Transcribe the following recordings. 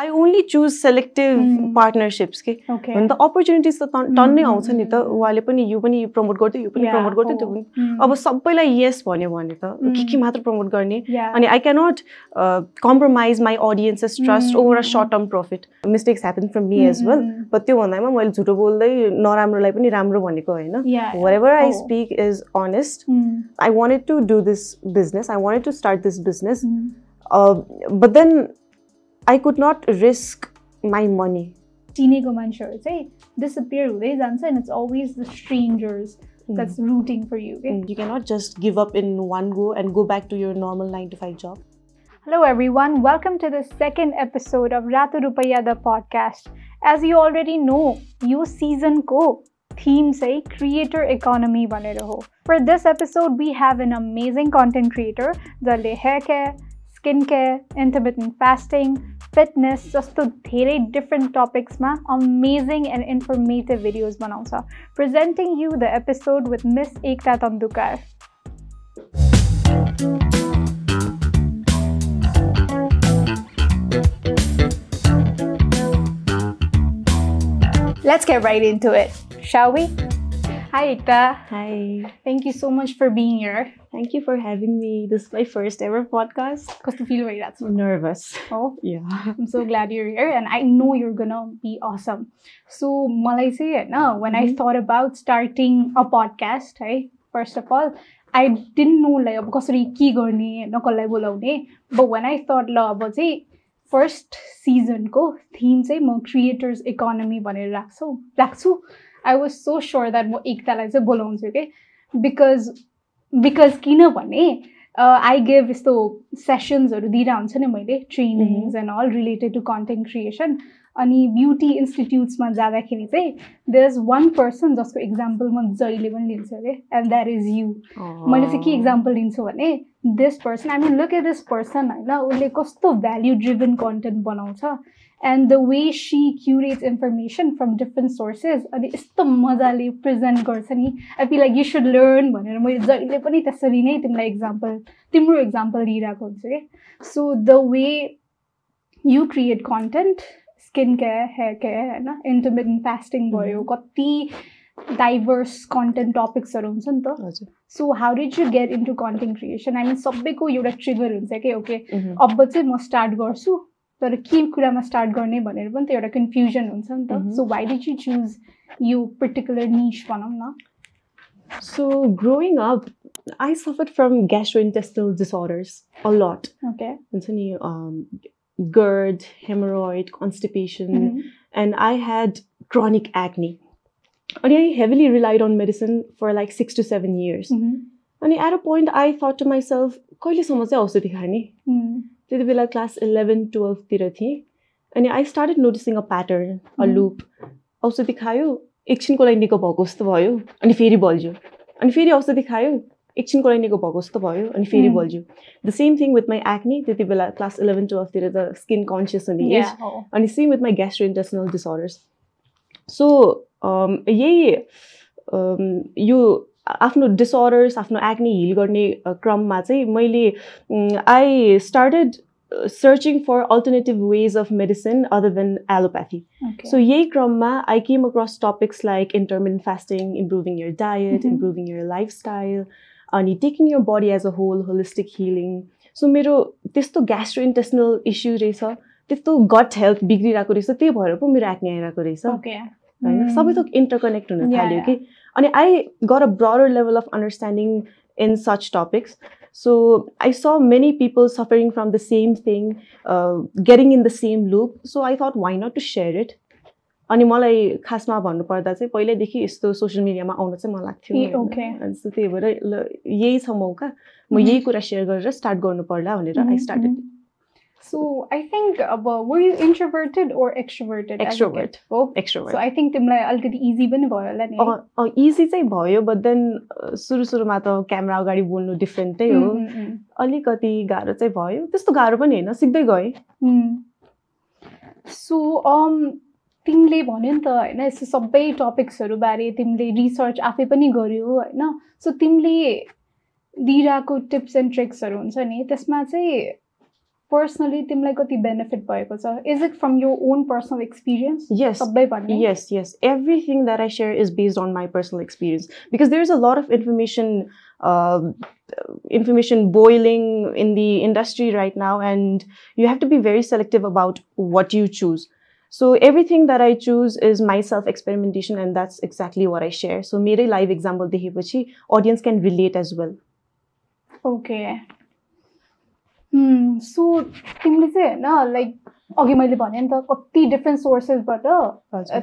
I only choose selective Mm. Partnerships के okay हुन त अपर्च्युनिटिज त टन- टन्नै Mm, आउँछ नि त mm, उहाँले पनि यो पनि प्रमोट गर्दै यो पनि Yeah, प्रमोट गर्दै त्यो हो. पनि Mm. अब सबैलाई यस भन्यो भने त के के Mm. मात्र प्रमोट गर्ने Yeah. अनि I cannot compromise my audience's trust Mm, over a mm, short term profit mistakes happen from me as Mm, well mm, but त्यो भन्दामा मैले झुटो बोल्दै नराम्रोलाई पनि राम्रो भनेको होइन mm. Yeah. whatever I Oh. speak is honest. Mm. I wanted to do this business. I wanted to start this I could not risk my money. चिनेको मान्छेहरू चाहिँ डिसपियर हुँदै जान्छ and it's always the strangers that's rooting for you के You cannot just give up in one go and go back to your normal 9 to 5 job. Hello, everyone. Welcome to the second episode of Ratu Rupaya the podcast. As you already know, यो seasonको theme चाहिँ creator economy भनेर हो. For this episode, we have an amazing content creator जसले hair care, skin care, intermittent fasting, fitness जस्तो धेरै different topicsमा amazing and informative videos बनाउँछ. Presenting you the episode with Miss Ekta Tandukar. Let's get right into it, shall we? Hi, Ekta. Hi. Thank you so much for being here. Thank you for having me. This is my first ever podcast. Kस्तो feel भइरहेको I'm nervous. छ हो Yeah. I'm so glad you're here and I know you're gonna be awesome. So मलाई चाहिँ होइन when I Mhm. thought about starting a podcast है first of all I didn't know like अब कसरी के गर्ने होइन कसलाई बोलाउने but when I thought ल अब चाहिँ फर्स्ट सिजनको थिम चाहिँ म क्रिएटर्स इकोनोमी भनेर राख्छु राख्छु I was so sure that म एकतालाई चाहिँ बोलाउँछु कि बिकज बिकज किनभने आई गेभ यस्तो सेसन्सहरू हुन्छ नि मैले trainings and all related to content creation अनि ब्युटी इन्स्टिट्युट्समा जाँदाखेरि चाहिँ देयर इज वान पर्सन जसको इक्जाम्पल म जहिले पनि लिन्छु अरे एन्ड द्याट इज यु मैले चाहिँ के इक्जाम्पल लिन्छु भने this person I mean look at this person होइन उसले कस्तो भ्याल्यु ड्रिभन कन्टेन्ट बनाउँछ। And the way she curates information from different sources अनि यस्तो मजाले प्रेजेन्ट गर्छ नि। I feel like you should learn भनेर मैले जहिले पनि त्यसरी नै तिमीलाई इक्जाम्पल तिम्रो इक्जाम्पल दिइरहेको हुन्छु कि so? The way you create content skin care hair care होइन इन्टरमिडियन्ट फास्टिङ भयो कति डाइभर्स कन्टेन्ट टपिक्सहरू हुन्छ नि त। हजुर so how did you get into content creation I mean सबैको एउटा ट्रिगर हुन्छ कि ओके Mhm. अब चाहिँ म स्टार्ट गर्छु तर के कुरामा स्टार्ट गर्ने भनेर पनि त एउटा कन्फ्युजन हुन्छ नि त Mhm. So why did you choose यो पर्टिकुलर निस भनौँ न So growing up, I suffered from gastrointestinal disorders a lot. Okay हुन्छ नि um, GERD, hemorrhoid, constipation, Mm-hmm. and I had chronic acne. And I heavily relied on medicine for like six to seven years. Mm-hmm. अनि at a point I thought to myself कहिलेसम्म चाहिँ औषधि खाने Mm-hmm. त्यति बेला class eleven टुवेल्भतिर थिएँ अनि I started noticing a pattern uh. Loop औषधि खायो एकछिनको लागि निको भएको जस्तो भयो अनि फेरि बल्झ्यो अनि फेरि औषधि खायो एकछिनको लागि निको भएको जस्तो भयो अनि फेरि. बल्झ्यो the same thing with my acne त्यति बेला क्लास इलेभेन टुवेल्भतिर त स्किन कन्सियस हुने एज. अनि same with my gastrointestinal disorders so यही um, यो आफ्नो डिसअर्डर्स आफ्नो एक्ने हिल गर्ने क्रममा चाहिँ मैले I started searching for alternative ways of medicine other than allopathy. So यही क्रममा I came across topics like intermittent fasting improving your diet. Improving your lifestyle अनि taking your body as a whole holistic healing so मेरो त्यस्तो gastro इन्टेसनल issue रहेछ त्यस्तो gut health बिग्रिरहेको रहेछ त्यही भएर पो मेरो एक्ने आइरहेको रहेछ. होइन. सबै थोक इन्टरकनेक्ट हुन Yeah, थाल्यो. कि अनि I got a broader level of understanding in such topics so I saw many people suffering from the same thing getting in the same loop so I thought why not to share it अनि मलाई खासमा भन्नुपर्दा चाहिँ पहिल्यैदेखि यस्तो social मिडियामा आउन चाहिँ मन लाग्थ्यो त्यही भएर ल यही छ मौका। म. यही कुरा सेयर गरेर स्टार्ट गर्नु पर्ला भनेर I started So I think अब were you introverted or extroverted? as a Extrovert. kid? Oh. Extrovert So I think तिमीलाई अलिकति इजी पनि भयो होला नि इजी चाहिँ भयो बट देन सुरु सुरुमा त क्यामेरा अगाडि बोल्नु डिफ्रेन्टै हो. अलिकति गाह्रो चाहिँ भयो त्यस्तो गाह्रो पनि होइन सिक्दै गएँ सो um, तिमीले भन्यो नि त होइन यस्तो सबै टपिक्सहरू बारे तिमीले रिसर्च आफै पनि गर्यो होइन सो तिमीले दिइरहेको टिप्स एन्ड ट्रिक्सहरू हुन्छ नि त्यसमा चाहिँ पर्सनली तिमीलाई कति बेनिफिट भएको छ is it from your own personal experience Yes. सबै भन्ने Yes, yes. Everything that I share is based on my personal experience because there's a lot of information, uh, information boiling in the industry right now, and you have to be very selective about what you choose. So everything that I choose is my self experimentation, and that's exactly what I share. So mere live example dehepachi audience can relate as well. Okay So तिमीले चाहिँ होइन like अघि मैले भने नि त कति different सोर्सेसबाट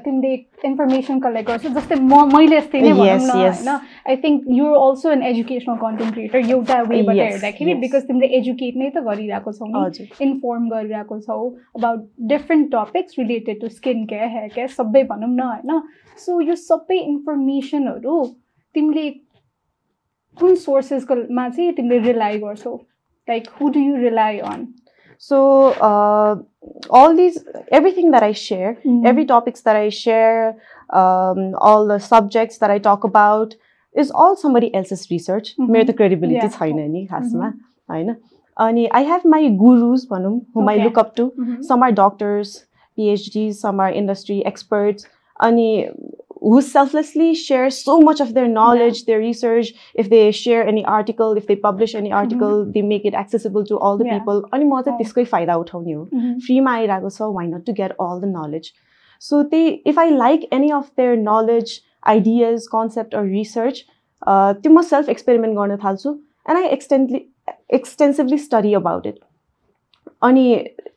तिमीले इन्फर्मेसन कलेक्ट गर्छौ जस्तै म मैले यस्तै नै भनौँ न. होइन। I think you also an educational content creator एउटा वेबाट हेर्दाखेरि. बिकज तिमीले एजुकेट नै त गरिरहेको छौ इन्फर्म गरिरहेको छौ about different topics related to skin care hair care सबै भनौँ न होइन। सो यो सबै इन्फर्मेसनहरू तिमीले कुन सोर्सेसकोमा चाहिँ तिमीले रिलाइ गर्छौ? Like who do you rely on So uh, all these, everything that I share, every topics that I share, um, all the subjects that I talk about is all somebody else's research. Mhm. मेरो त credibility Yeah. छैन नि खासमा होइन अनि I have my gurus भनौँ whom I Okay. look up to. Some are doctors, PhDs, some are industry experts. Ani who selflessly share so much of their knowledge, their research. If they share any article, if they publish any article, they make it accessible to all the Yeah. people. अनि म चाहिँ Oh. त्यसकै फाइदा उठाउने हो फ्रीमा आइरहेको छ why not to get all the knowledge so त्यही if I like any of their knowledge ideas concept or research त्यो म सेल्फ एक्सपेरिमेन्ट गर्न थाल्छु and I extently extensively study about it अनि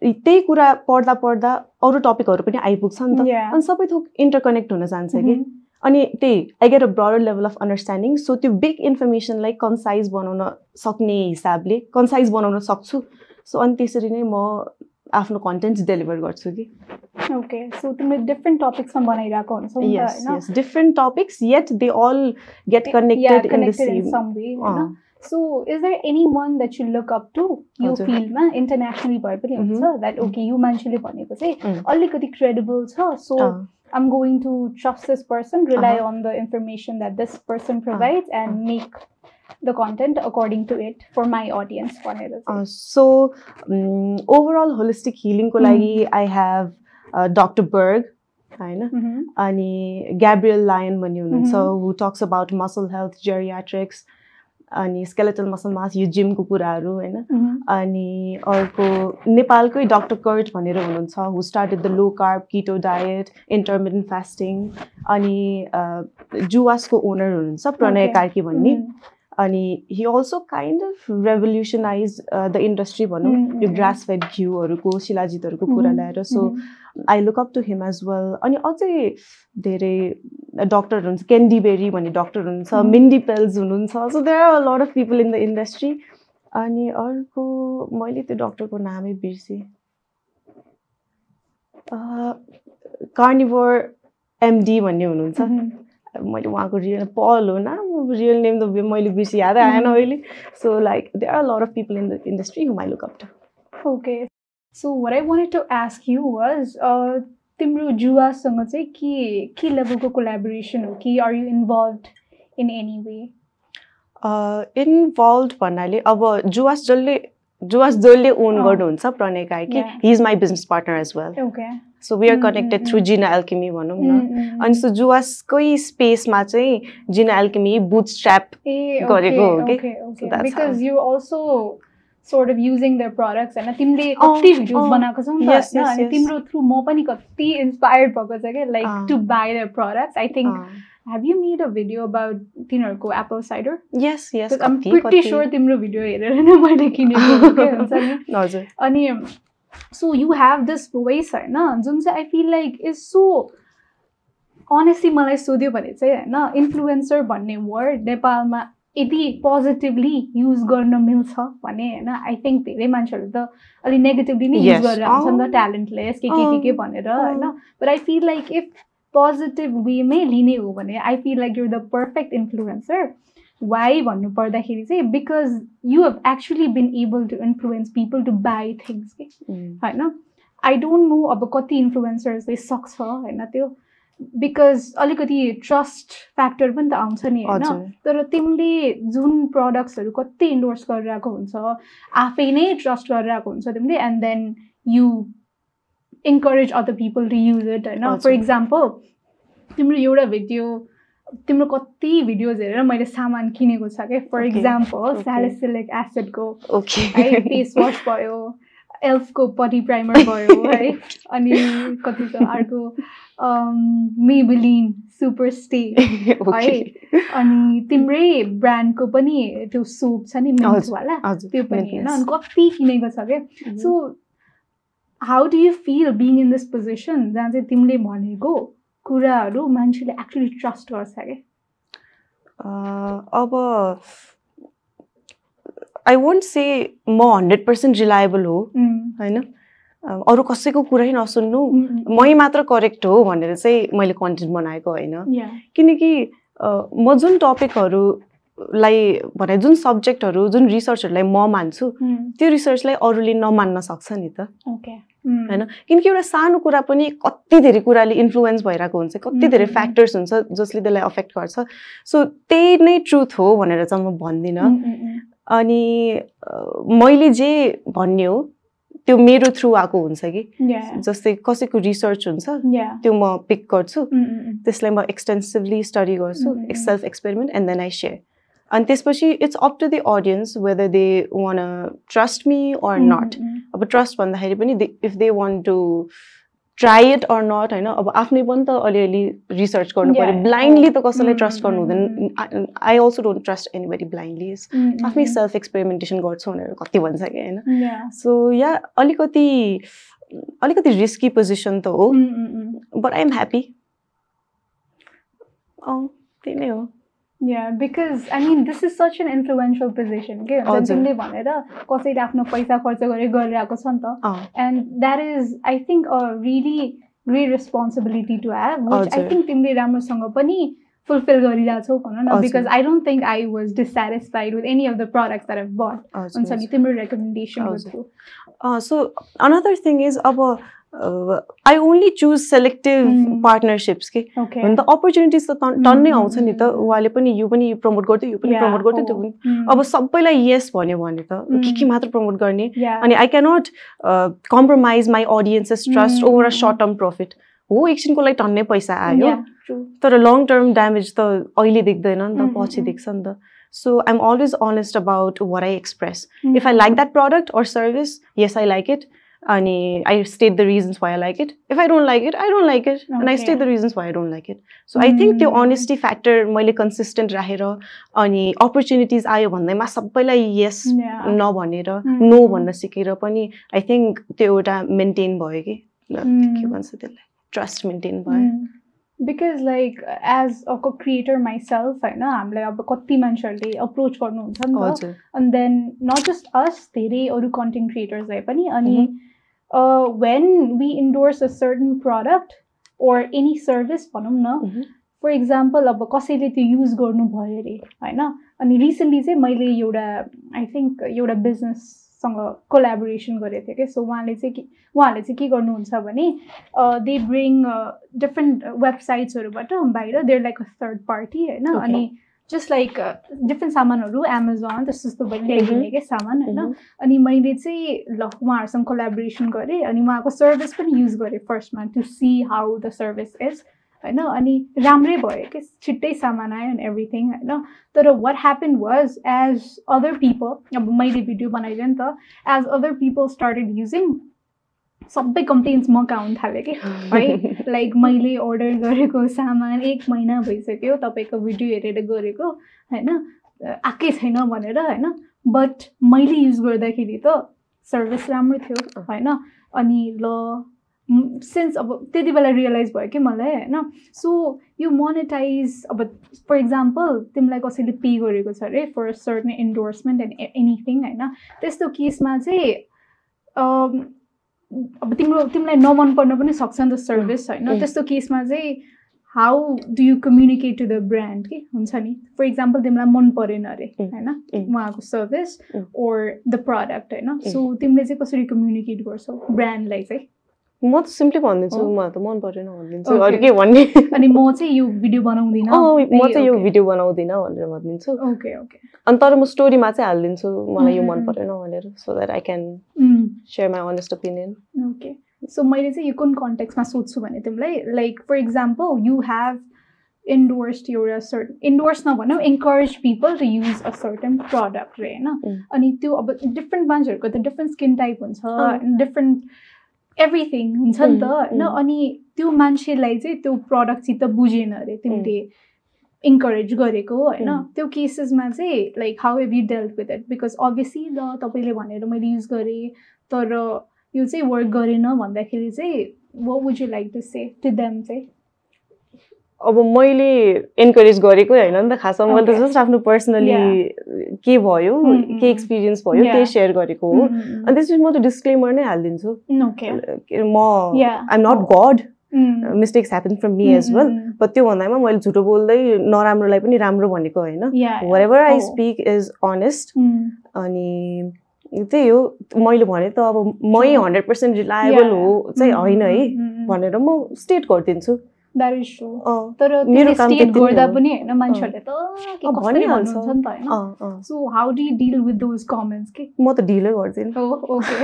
त्यही कुरा पढ्दा पढ्दा अरू टपिकहरू पनि आइपुग्छ नि त. अनि सबै थोक इन्टरकनेक्ट हुन जान्छ कि। अनि त्यही I get a broader level of understanding so त्यो बिग इन्फर्मेसनलाई कन्साइज बनाउन सक्ने हिसाबले कन्साइज बनाउन सक्छु। सो अनि त्यसरी नै म आफ्नो कन्टेन्ट डेलिभर गर्छु कि। ओके सो तिमीले डिफ्रेन्ट टपिक्समा बनाइरहेको हुन्छौ different topics yet they all get connected in the same? So, is there anyone that you look up to यो हजुर। फिल्डमा इन्टरनेसनली भए पनि हुन्छ द्याट ओके यो मान्छेले भनेको चाहिँ Mm. अलिकति क्रेडिबल छ so I'm going to trust this person, rely Uh-huh. on the information that this person provides, and make the content according to it for my audience. भनेर चाहिँ। So overall holistic हिलिङको Mm. लागि I have doctor बर्ग होइन Mhm. अनि Gabriel Lyon भन्ने हुनुहुन्छ Mhm. Who talks about muscle health geriatrics अनि skeletal muscle mass यो जिमको कुराहरू होइन Mhm. अनि अर्को नेपालकै डक्टर कर्ट भनेर हुनुहुन्छ who started the low carb keto diet intermittent fasting अनि जुवासको ओनर हुनुहुन्छ प्रणय. कार्की भन्ने Mhm. अनि he also kind of revolutionize the industry भनौँ Mm, यो mm. ग्रास फेड घिउहरूको शिलाजितहरूको कुरा Mhm. ल्याएर so. I look up to him as well अनि अझै धेरै डक्टर हुनुहुन्छ क्यान्डी बेरी भन्ने डक्टर हुनुहुन्छ. मिन्डी पेल्स हुनुहुन्छ so there are lot of people in the industry अनि अर्को मैले त्यो डक्टरको नामै बिर्सेँ कार्निभोर एमडी भन्ने हुनुहुन्छ Mhm. मैले उहाँको रियल पल हो न रियल नेम त मैले बिर्सी यादै आएन Mhm. अहिले so like there are lot of people in the industry whom I look up to Okay. So what I wanted to ask you was, uh, तिम्रो जुवासँग चाहिँ के के लेभलको कोलाबोरेसन हो कि are you involve in any way involve भन्नाले अब जुवास जसले जुवास जसले ओन अँ। गर्नुहुन्छ Pranaya Karki Yeah. He is my business partner as well okay so we are connected through. Jina Alchemy भनौँ न अनि अनि सो जुवासकै स्पेसमा चाहिँ जिना एल्केमी बुट स्ट्र्याप ए गरेको हो कि? Okay So okay that's because how. You also sort of using the products होइन तिमीले अँ, कति भिडियोज अँ. बनाएको छौ नि त Yes, yes, अनि yes. तिम्रो थ्रु म पनि कति इन्सपायर्ड भएको छ क्या लाइक अँ. To buy the products I think have you made a video about तिनीहरूको apple cider yes yes I'm pretty sure तिम्रो भिडियो हेरेर नै मैले किनेको हो क्या हुन्छ नि हजुर अनि so you have this voice होइन जुन चाहिँ I feel like is so honestly मलाई सोध्यो भने चाहिँ होइन इन्फ्लुएन्सर भन्ने वर्ड नेपालमा यदि पोजिटिभली युज गर्न मिल्छ भने होइन आई थिङ्क धेरै मान्छेहरू त अलिक नेगेटिभली नै युज Yes. गरेर आउँछ नि त अँ। ट्यालेन्टलेस के के के के भनेर होइन but I feel like if positive वेमै लिने हो भने I feel like you're the perfect influencer why भन्नु पर्दाखेरि चाहिँ because you have actually been able to influence people to buy things कि होइन? आई डोन्ट नो अब कति इन्फ्लुएन्सर्सले सक्छ होइन त्यो? बिकज अलिकति ट्रस्ट फ्याक्टर पनि त आउँछ नि होइन? तर तिमीले जुन प्रडक्ट्सहरू कति इन्डोर्स गरिरहेको हुन्छ आफै नै ट्रस्ट गरिरहेको हुन्छ तिमीले and then you encourage other people to use it होइन? फर। इक्जाम्पल तिम्रो एउटा भिडियो तिम्रो कति भिडियोज हेरेर मैले सामान किनेको छ क्या फर. इक्जाम्पल. स्यालिसिलिक एसिडको है फेस वास भयो एल्फको पटी प्राइमर भयो है अनि कति छ अर्को मेबलिन सुपर स्टे ओके अनि तिम्रै ब्रान्डको पनि त्यो सोप छ नि मिन्सवाला त्यो पनि होइन. अनि कति किनेको छ क्या. So how do you feel being in this position जहाँ चाहिँ तिमीले भनेको कुराहरू मान्छेले एक्चुली ट्रस्ट गर्छ क्या अ, अब आई वन्ट से म हन्ड्रेड पर्सेन्ट रिलायबल हो होइन? अरू कसैको कुरै नसुन्नु। मै मात्र करेक्ट हो भनेर चाहिँ मैले कन्टेन्ट बनाएको होइन। किनकि म जुन टपिकहरूलाई भने जुन सब्जेक्टहरू जुन रिसर्चहरूलाई म मान्छु त्यो रिसर्चलाई अरूले नमान्न सक्छ नि त। ओके होइन? किनकि एउटा सानो कुरा पनि कति धेरै कुराले इन्फ्लुएन्स भइरहेको हुन्छ कति धेरै. फ्याक्टर्स हुन्छ जसले त्यसलाई अफेक्ट गर्छ। सो त्यही नै ट्रुथ हो भनेर चाहिँ म भन्दिनँ। अनि मैले जे भन्ने हो त्यो मेरो थ्रु आएको हुन्छ कि? जस्तै कसैको रिसर्च हुन्छ त्यो म पिक गर्छु। त्यसलाई म एक्सटेन्सिभली स्टडी गर्छु. Self experiment and then I share अनि त्यसपछि it's up to the audience whether they want trust me or not अब ट्रस्ट भन्दाखेरि पनि if they want to try it or not होइन अब आफ्नै पनि त अलिअलि रिसर्च गर्नु Yeah. पऱ्यो ब्लाइन्डली त कसैलाई Mm, ट्रस्ट गर्नु mm, हुँदैन I also don't trust anybody blindly आफ्नै सेल्फ एक्सपेरिमेन्टेसन गर्छु भनेर कति भन्छ कि होइन या सो या अलिकति अलिकति रिस्की पोजिसन त हो। बट आइ एम ह्याप्पी अँ त्यही नै हो। Yeah, because I mean, this is such an influential position. के हुन्छ नि, हजुर। तिमीले भनेर कसैले आफ्नो पैसा खर्च गरेर गरिरहेको छ नि त अँ and that is I think a really great responsibility to have which I हजुर। थिङ्क तिमीले राम्रोसँग पनि फुलफिल गरिरहेछौ भन न हजुर। Because I don't think I was dissatisfied with any of the products that have but हुन्छ हजुर नि तिम्रो रेकमेन्डेसन हजुर। Through so another thing is अब I only choose selective Mm. Partnerships कि हुन त अपर्च्युनिटिज त टन- टन्नै Mm, आउँछ नि त mm, mm. उहाँले पनि यो पनि प्रमोट गर्थ्यो यो पनि प्रमोट गर्थ्यो त्यो पनि। अब सबैलाई यस भन्यो भने त के के Mm. मात्र प्रमोट गर्ने? अनि I cannot compromise my audience's trust Mm, over a mm, short term profit हो एकछिनको लागि टन्नै पैसा आयो। तर लङ टर्म ड्यामेज त अहिले देख्दैन नि त Mm, पछि mm, देख्छ नि त। So I am always honest about what I express if I like that product or service, yes, I like it. अनि I state the reasons why I like it if I don't like it I don't like it I state the reasons I don't like it so I think त्यो honesty factor मैले consistent राखेर अनि opportunities आयो भन्दैमा सबैलाई यस नभनेर no भन्न सिकेर पनि आई थिङ्क त्यो एउटा मेन्टेन भयो कि? के भन्छ त्यसलाई? ट्रस्ट मेन्टेन भयो। Because like as a creator myself होइन हामीलाई अब कति मान्छेहरूले अप्रोच गर्नुहुन्छ Mhm. When we endorse a certain product or any service भनौँ न Mhm. फर इक्जाम्पल अब कसैले त्यो युज गर्नुभयो अरे होइन अनि रिसेन्टली चाहिँ मैले एउटा आई थिङ्क एउटा बिजनेससँग कोलाबोरेसन गरेको थिएँ क्या सो उहाँले चाहिँ के उहाँहरूले चाहिँ के गर्नुहुन्छ भने दे ब्रिङ डिफ्रेन्ट वेबसाइट्सहरूबाट बाहिर there like a third party होइन Okay. अनि जस्ट लाइक डिफ्रेन्ट सामानहरू एमाजोन त्यस्तो त्यस्तो ल्याइदिने क्या सामान होइन? Mhm. अनि मैले चाहिँ ल उहाँहरूसँग कोलाबोरेसन गरेँ अनि उहाँको सर्भिस पनि युज गरेँ फर्स्टमा to see how the service is होइन? अनि राम्रै भयो कि छिट्टै सामान आयो एन्ड एभ्रिथिङ होइन? तर what happen was as other people अब मैले भिडियो बनाइदिएँ नि त as other people started using सबै कम्प्लेन्स म आउनु थाल्यो कि है लाइक मैले अर्डर गरेको सामान एक महिना भइसक्यो तपाईँको भिडियो हेरेर गरेको होइन? आएकै छैन भनेर होइन? बट मैले युज गर्दाखेरि त सर्भिस राम्रो थियो होइन? अनि ल सिन्स अब त्यति बेला रियलाइज भयो कि मलाई होइन? सो यो मोनिटाइज अब फर इक्जाम्पल तिमीलाई कसैले पे गरेको छ अरे for certain endorsement and anything होइन? त्यस्तो केसमा चाहिँ अब तिम्रो तिमीलाई नमन पर्न पनि सक्छ नि त सर्भिस होइन Mm. त्यस्तो केसमा चाहिँ how do you communicate to the brand कि हुन्छ नि फर इक्जाम्पल तिमीलाई मन परेन अरे Mm. होइन Mm. उहाँको सर्भिस. ओर द प्रडक्ट होइन. सो तिमीले चाहिँ कसरी कम्युनिकेट गर्छौ ब्रान्डलाई चाहिँ म त सिम्पली भनिदिन्छु? मलाई त मन परेन भनिदिन्छु. अरू के भन्ने। अनि म चाहिँ यो भिडियो बनाउँदिनँ। म चाहिँ यो भिडियो बनाउँदिनँ भनेर भनिदिन्छु। Okay okay. अनि तर म स्टोरीमा चाहिँ हालिदिन्छु। मलाई यो मन परेन भनेर so that I can share my honest opinion okay. So मैले चाहिँ यो कुन कन्टेक्समा सोध्छु भने तिमीलाई like for example you have endorsed एउटा सर्ट इन्डोर्स नभनौँ encourage people to use a certain product रे होइन. अनि त्यो अब डिफ्रेन्ट मान्छेहरूको त डिफ्रेन्ट स्किन टाइप हुन्छ. डिफ्रेन्ट एभ्रिथिङ हुन्छ नि त। होइन. अनि त्यो मान्छेलाई चाहिँ त्यो प्रडक्टसित बुझेन अरे तिमीले इन्करेज गरेको होइन. त्यो केसेसमा चाहिँ like how have you dealt with it because obviously ल तपाईँले भनेर मैले युज गरेँ तर यो चाहिँ वर्क गरेन भन्दाखेरि चाहिँ would you like to say to them चाहिँ? अब मैले इन्करेज गरेकै होइन नि त खासमा। मैले त. जस्ट आफ्नो पर्सनली के भयो Mm, mm, के mm. एक्सपिरियन्स भयो Yeah. त्यही सेयर गरेको हो। अनि त्यसपछि म त डिस्क्लेमर नै हालिदिन्छु। म. I'm not God mistakes happen from me as well but त्यो भन्दामा मैले झुटो बोल्दै नराम्रोलाई पनि राम्रो भनेको होइन। Whatever I. Speak is honest अनि त्यही हो मैले भने त अब मै. हन्ड्रेड पर्सेन्ट रिलायबल हो चाहिँ होइन है। भनेर म स्टेट गरिदिन्छु। द्याट इज ट्रु तर काम स्टेट गर्दा। पनि होइन मान्छेहरूले त के भनिहाल्छ। नि त होइन। So how do deal with those comments के म त ढिलै गर्दिनँ okay.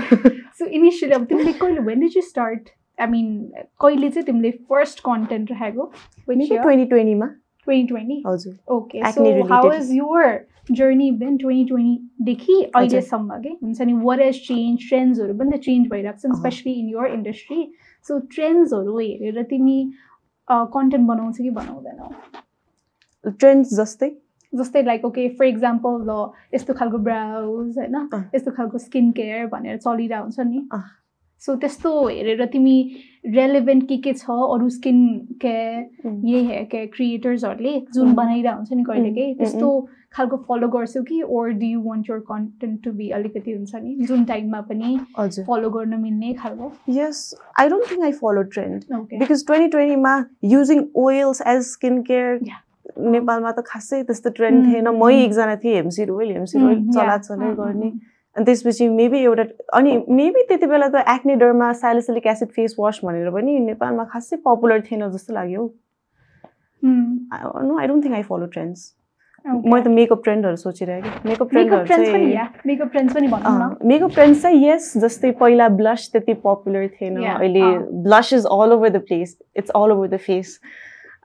so initially, अब तिमीले कहिले when did you start? I mean, कहिले चाहिँ तिमीले first content राखेको? ट्वेन्टी ट्वेन्टीमा 2020. हजुर Okay. Acne So how related. has your journey been 2020 देखि अहिलेसम्म के हुन्छ नि what has changed ट्रेन्ड्सहरू पनि त चेन्ज भइरहेको छ। Especially in your industry so ट्रेन्ड्सहरू हेरेर तिमी कन्टेन्ट बनाउँछ कि बनाउँदैनौ ट्रेन्ड्स जस्तै जस्तै लाइक ओके फर इक्जाम्पल ल यस्तो खालको ब्राउज होइन। यस्तो खालको स्किन केयर भनेर चलिरहेको हुन्छ नि। सो त्यस्तो हेरेर तिमी रेलेभेन्ट के के छ अरू स्किन केयर यही हेयर केयर क्रिएटर्सहरूले जुन. बनाइरहेको हुन्छ नि कहिलेकै त्यस्तो खालको फलो गर्छौ कि or do you want your content to be अलिकति हुन्छ नि जुन टाइममा पनि हजुर। फलो गर्न मिल्ने खालको? Yes I don't think I follow trend because twenty ट्वेन्टीमा using oils as skin care. नेपालमा त खासै त्यस्तो ट्रेन्ड थिएन। मै. एकजना थिएँ हेम्सिर ओइल हेम्सिर ओइल चला चलै Mm, गर्ने। अनि त्यसपछि मेबी एउटा अनि मेबी त्यति बेला त acne derma salicylic acid face wash भनेर पनि नेपालमा खासै पपुलर थिएन जस्तो लाग्यो no I don't think I follow trends मैले त मेकअप ट्रेन्डहरू सोचिरहेको मेकअप ट्रेन्डहरू मेकअप ट्रेन्ड्स ट्रेन्ड्स चाहिँ यस जस्तै पहिला ब्लस त्यति पपुलर थिएन अहिले। Blush is all over the place it's all over the face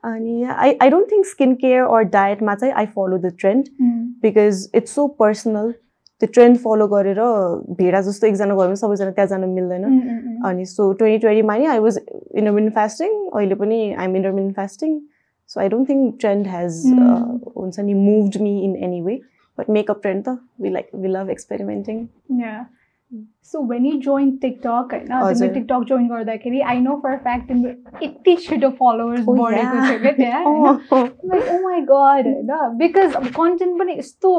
अनि I I don't think skin care or डायटमा चाहिँ I follow the trend. Because it's so personal त्यो ट्रेन्ड फलो गरेर भेडा जस्तो एकजना गयो भने सबैजना त्यहाँ जान मिल्दैन. अनि सो ट्वेन्टी ट्वेन्टीमा नि आई वाज इन्टरमिडियन फास्टिङ अहिले पनि I am intermittent fasting so I don't think trend has. हुन्छ नि moved me in any way but makeup trend त we like we love experimenting. So when you joined TikTok, होइन। TikTok join गर्दाखेरि I know for fact तिम्रो यति छिटो followers Oh, बढेको. थियो क्या त्यहाँ ओ माई गड होइन बिकज अब कन्टेन्ट पनि यस्तो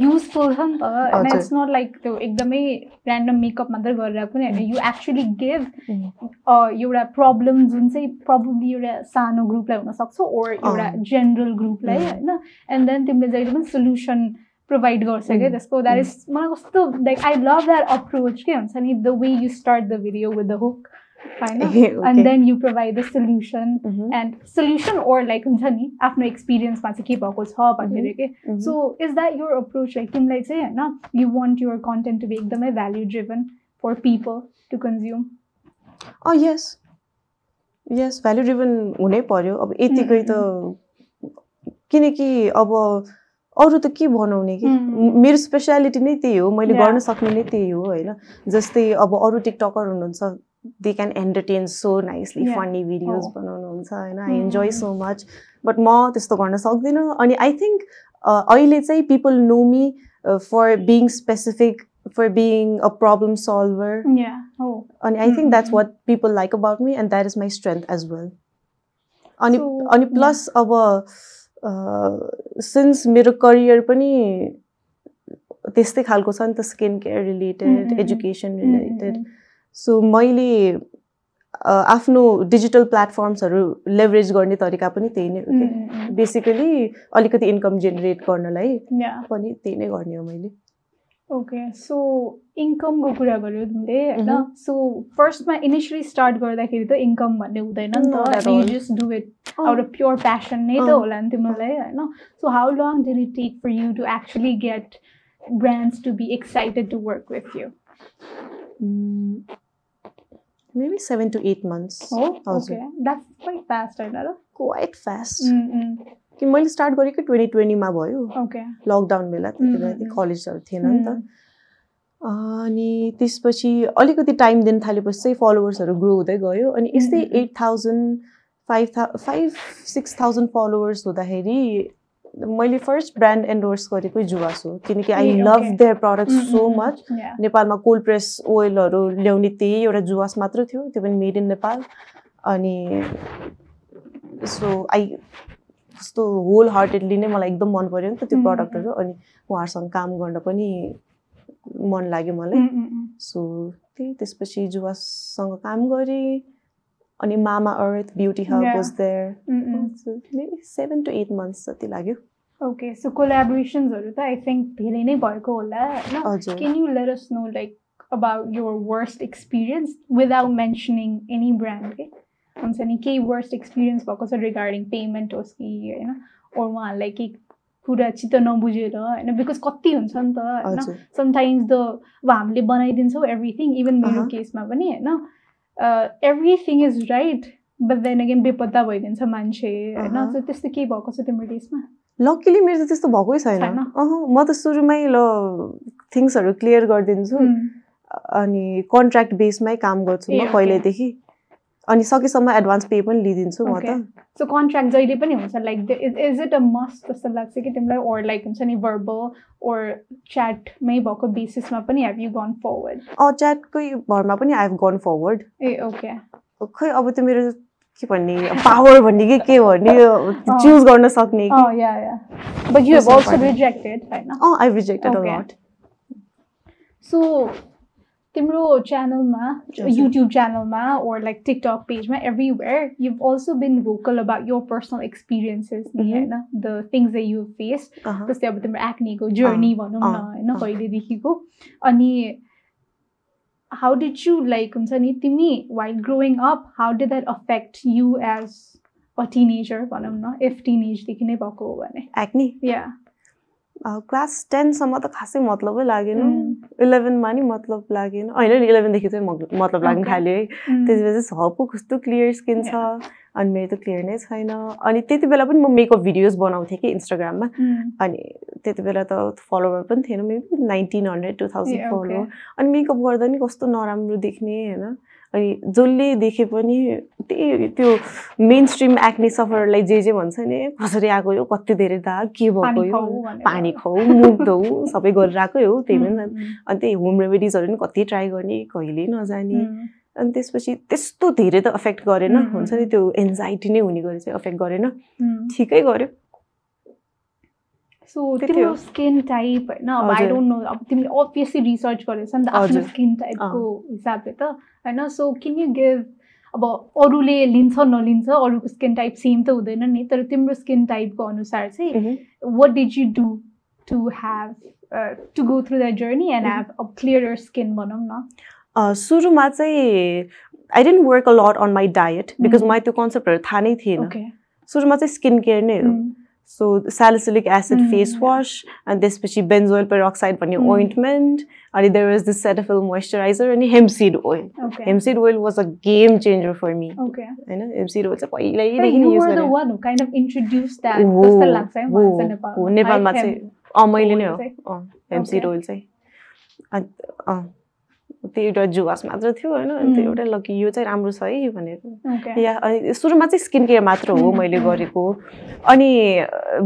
युजफुल छ नि त होइन। इट्स नट लाइक त्यो एकदमै ऱ्यान्डम मेकअप मात्रै गरेर पनि होइन यु एक्चुली गिभ Mm. एउटा प्रब्लम जुन चाहिँ प्रब्लली एउटा सानो ग्रुपलाई हुनसक्छ ओर एउटा। जेनरल ग्रुपलाई Mm. होइन एन्ड देन तिमीले जहिले पनि सोल्युसन प्रोभाइड गर्छ क्या Mm. त्यसको द्याट इज मलाई कस्तो like I love that approach के हुन्छ नि the way you start the video with the hook होइन and then you provide the solution. And solution or like हुन्छ नि आफ्नो एक्सपिरियन्समा चाहिँ के भएको छ भनेर के. So is that your approach like तिमीलाई चाहिँ होइन you want your content to be एकदमै value driven for people to consume अँ यस यस भ्याल्यु ड्रिभन हुनै पर्यो अब यतिकै त किनकि अब अरू त के बनाउने कि. मेरो स्पेसियालिटी नै त्यही हो मैले. गर्न सक्ने नै त्यही हो होइन जस्तै अब अरू टिकटकर हुनुहुन्छ they can entertain so nicely Yeah. Funny videos Oh. बनाउनुहुन्छ होइन I Mm. Enjoy so much but म त्यस्तो गर्न सक्दिनँ अनि आई थिङ्क अहिले चाहिँ people know me for being specific for being a problem solver या हो अनि I think that's Mm, what people like about me and that is my strength as well अनि So, अनि yeah. प्लस अब since मेरो career पनि त्यस्तै खालको छ नि त skin care Mm, related mm, mm. Education related so मैले आफ्नो डिजिटल प्लेटफर्म्सहरू लेभरेज गर्ने तरिका पनि त्यही नै हो बेसिकली अलिकति इन्कम जेनेरेट गर्नलाई पनि त्यही नै गर्ने हो मैले। ओके सो इन्कमको कुरा गर्यो तिमीले होइन. सो फर्स्टमा इनिसियली स्टार्ट गर्दाखेरि त इन्कम भन्ने हुँदैन नि त। You. Just do it out of pure passion नै त अँ। होला नि तिमीलाई होइन? So how long did it take for you to actually get brands to be excited to work with you maybe seven to eight months हो हजुर okay that's quite fast होइन र क्वाइट फास्ट Mm, कि मैले start गरेको twenty ट्वेन्टीमा भयो। Okay lockdown बेला त्यति बेला. कलेजहरू थिएन नि त। अनि त्यसपछि अलिकति टाइम दिन थालेपछि चाहिँ फलोवर्सहरू ग्रो हुँदै गयो। अनि यस्तै एट थाउजन्ड फाइभ था फाइभ सिक्स थाउजन्ड फलोवर्स हुँदाखेरि मैले फर्स्ट ब्रान्ड एन्डोर्स गरेकै जुवास हो किनकि I love. Their product so much नेपालमा कोल्ड प्रेस ओइलहरू ल्याउने त्यही एउटा जुवास मात्र थियो त्यो पनि मेड इन नेपाल. अनि सो आई कस्तो होल हार्टेडली नै मलाई एकदम मन पऱ्यो नि त त्यो. प्रडक्टहरू अनि उहाँहरूसँग काम गर्न पनि मन लाग्यो मलाई. सो त्यही त्यसपछि जुवाससँग काम गरेँ। अनि Mamaearth beauty hub. Was there. Maybe seven to eight months जति लाग्यो ओके सो कोलाबोरेसन्सहरू त आई थिङ्क धेरै नै भएको होला होइन Can you let us know like about your worst experience without mentioning any brand? Okay? हुन्छ नि केही वर्स्ट एक्सपिरियन्स भएको छ रिगार्डिङ पेमेन्ट होस् कि होइन ओर उहाँहरूलाई केही कुरा चित्त नबुझेर होइन बिकज कति हुन्छ नि त होइन समटाइम्स द अब हामीले बनाइदिन्छौँ एभ्रिथिङ इभन मेरो। केसमा पनि होइन everything is right but then again बेपत्ता भइदिन्छ मान्छे होइन? त्यस्तो केही भएको छ तिम्रो केसमा लकिली मेरो त त्यस्तो भएकै छैन। म त सुरुमै ल थिङ्सहरू क्लियर गरिदिन्छु. अनि कन्ट्र्याक्ट बेसमै काम गर्छु म. पहिल्यैदेखि अनि सकेसम्म एडभान्स पे पनि लिइदिन्छु म. त। सो कन्ट्र्याक्ट जहिले पनि हुन्छ like is it a must जस्तो लाग्छ कि तिमीलाई? ओर लाइक हुन्छ नि भर्बल ओर च्याटमै भएको बेसिसमा पनि हेभ यु गन फरवर्ड अँ च्याटकै भरमा पनि आई हेभ गन फरवर्ड ए ओके खै अब त्यो मेरो के भन्ने पावर भन्ने कि के भन्ने चुज गर्न सक्ने कि। अँ yeah yeah but you have Personal also partner. Rejected होइन अँ I rejected uh Okay. Lot so तिम्रो च्यानलमा। युट्युब च्यानलमा ओर लाइक टिकटक पेजमा everywhere you also been vocal about your personal experiences नि. होइन the things the you face जस्तै अब तिम्रो एक्नीको जर्नी भनौँ न होइन। कहिलेदेखिको अनि हाउ डिड यु लाइक हुन्छ नि तिमी while growing up how did that affect you as a teenager भनौँ न इफ टिनेजदेखि नै भएको हो भने एक्नी या क्लास टेनसम्म त खासै मतलबै लागेन. इलेभेनमा नि मतलब लागेन होइन नि इलेभेनदेखि चाहिँ मतलब लाग्नु. थाल्यो है त्यति बेला चाहिँ हपु कस्तो क्लियर स्किन छ अनि मेरो त क्लियर नै छैन अनि त्यति बेला पनि म मेकअप भिडियोज बनाउँथेँ कि इन्स्टाग्राममा अनि त्यति बेला त फलोवर पनि थिएन maybe nineteen hundred to thousand. Follower अनि मेकअप गर्दा नि कस्तो नराम्रो देख्ने होइन अनि जसले देखे पनि त्यही त्यो मेन स्ट्रिम एक्ने सफरलाई जे जे भन्छ नि कसरी आएको यो कति धेरै दाग के भएको पानी यो। पानी खाऊ मुख धौ सबै गरेर आएकै हो त्यही पनि अनि त्यही होम रेमेडिजहरू पनि कति ट्राई गर्ने कहिले नजाने. अनि त्यसपछि त्यस्तो धेरै त अफेक्ट गरेन हुन्छ नि त्यो एन्जाइटी नै हुने गरी चाहिँ अफेक्ट गरेन. ठिकै गर्यो सो तिम्रो। स्किन टाइप होइन अब आई। डोन्ट नो अब तिमीले अभियसली रिसर्च नि त आफ्नो। स्किन टाइपको हिसाबले त होइन सो केन यु गिभ अब अरूले लिन्छ नलिन्छ अरूको स्किन टाइप सेम त हुँदैन नि तर तिम्रो स्किन टाइपको अनुसार चाहिँ। What did you do to have to go through that journey and. Have a clear skin भनौँ न सुरुमा चाहिँ I didn't work a lot on my diet because. मलाई त्यो कन्सेप्टहरू थाहा नै थिएन सुरुमा चाहिँ स्किन केयर नै हो so salicylic acid face. Wash अनि त्यसपछि बेन्जोइल पेरोक्साइड भन्ने. ओइन्टमेन्ट अनि there was this Cetaphil moisturiser अनि hempseed oil hempseed oil was a game changer for me होइन हेमसिड ओइल चाहिँ पहिल्यैदेखि हु नेपालमा चाहिँ अँ मैले नै oil हो हेमसिड. ओइल चाहिँ त्यो एउटा जुवास मात्र थियो होइन अनि त्यो. एउटा लकी यो चाहिँ राम्रो छ है भनेर या अनि सुरुमा चाहिँ स्किन केयर मात्र हो मैले. गरेको अनि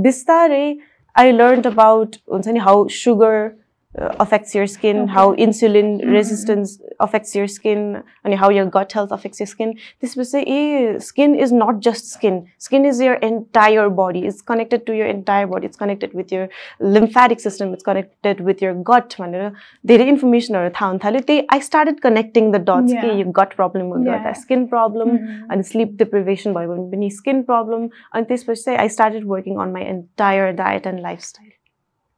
बिस्तारै आई लर्न अबाउट हुन्छ नि how sugar Affects your skin Okay. How insulin mm, resistance affects your skin अनि how your gut health affects your skin त्यसपछि चाहिँ a skin is not just skin skin is your entire body is connected to your entire body it's connected with your lymphatic system it's connected with your gut भनेर धेरै इन्फर्मेसनहरू थाहा हुन थाल्यो त्यही I started connecting the dots कि Yeah. यो got प्रब्लमले गर्दा Yeah. Skin problem Mm. अनि स्लिप डिप्रिभेसन भयो भने पनि स्किन प्रब्लम अनि त्यसपछि चाहिँ I started working on my entire diet and lifestyle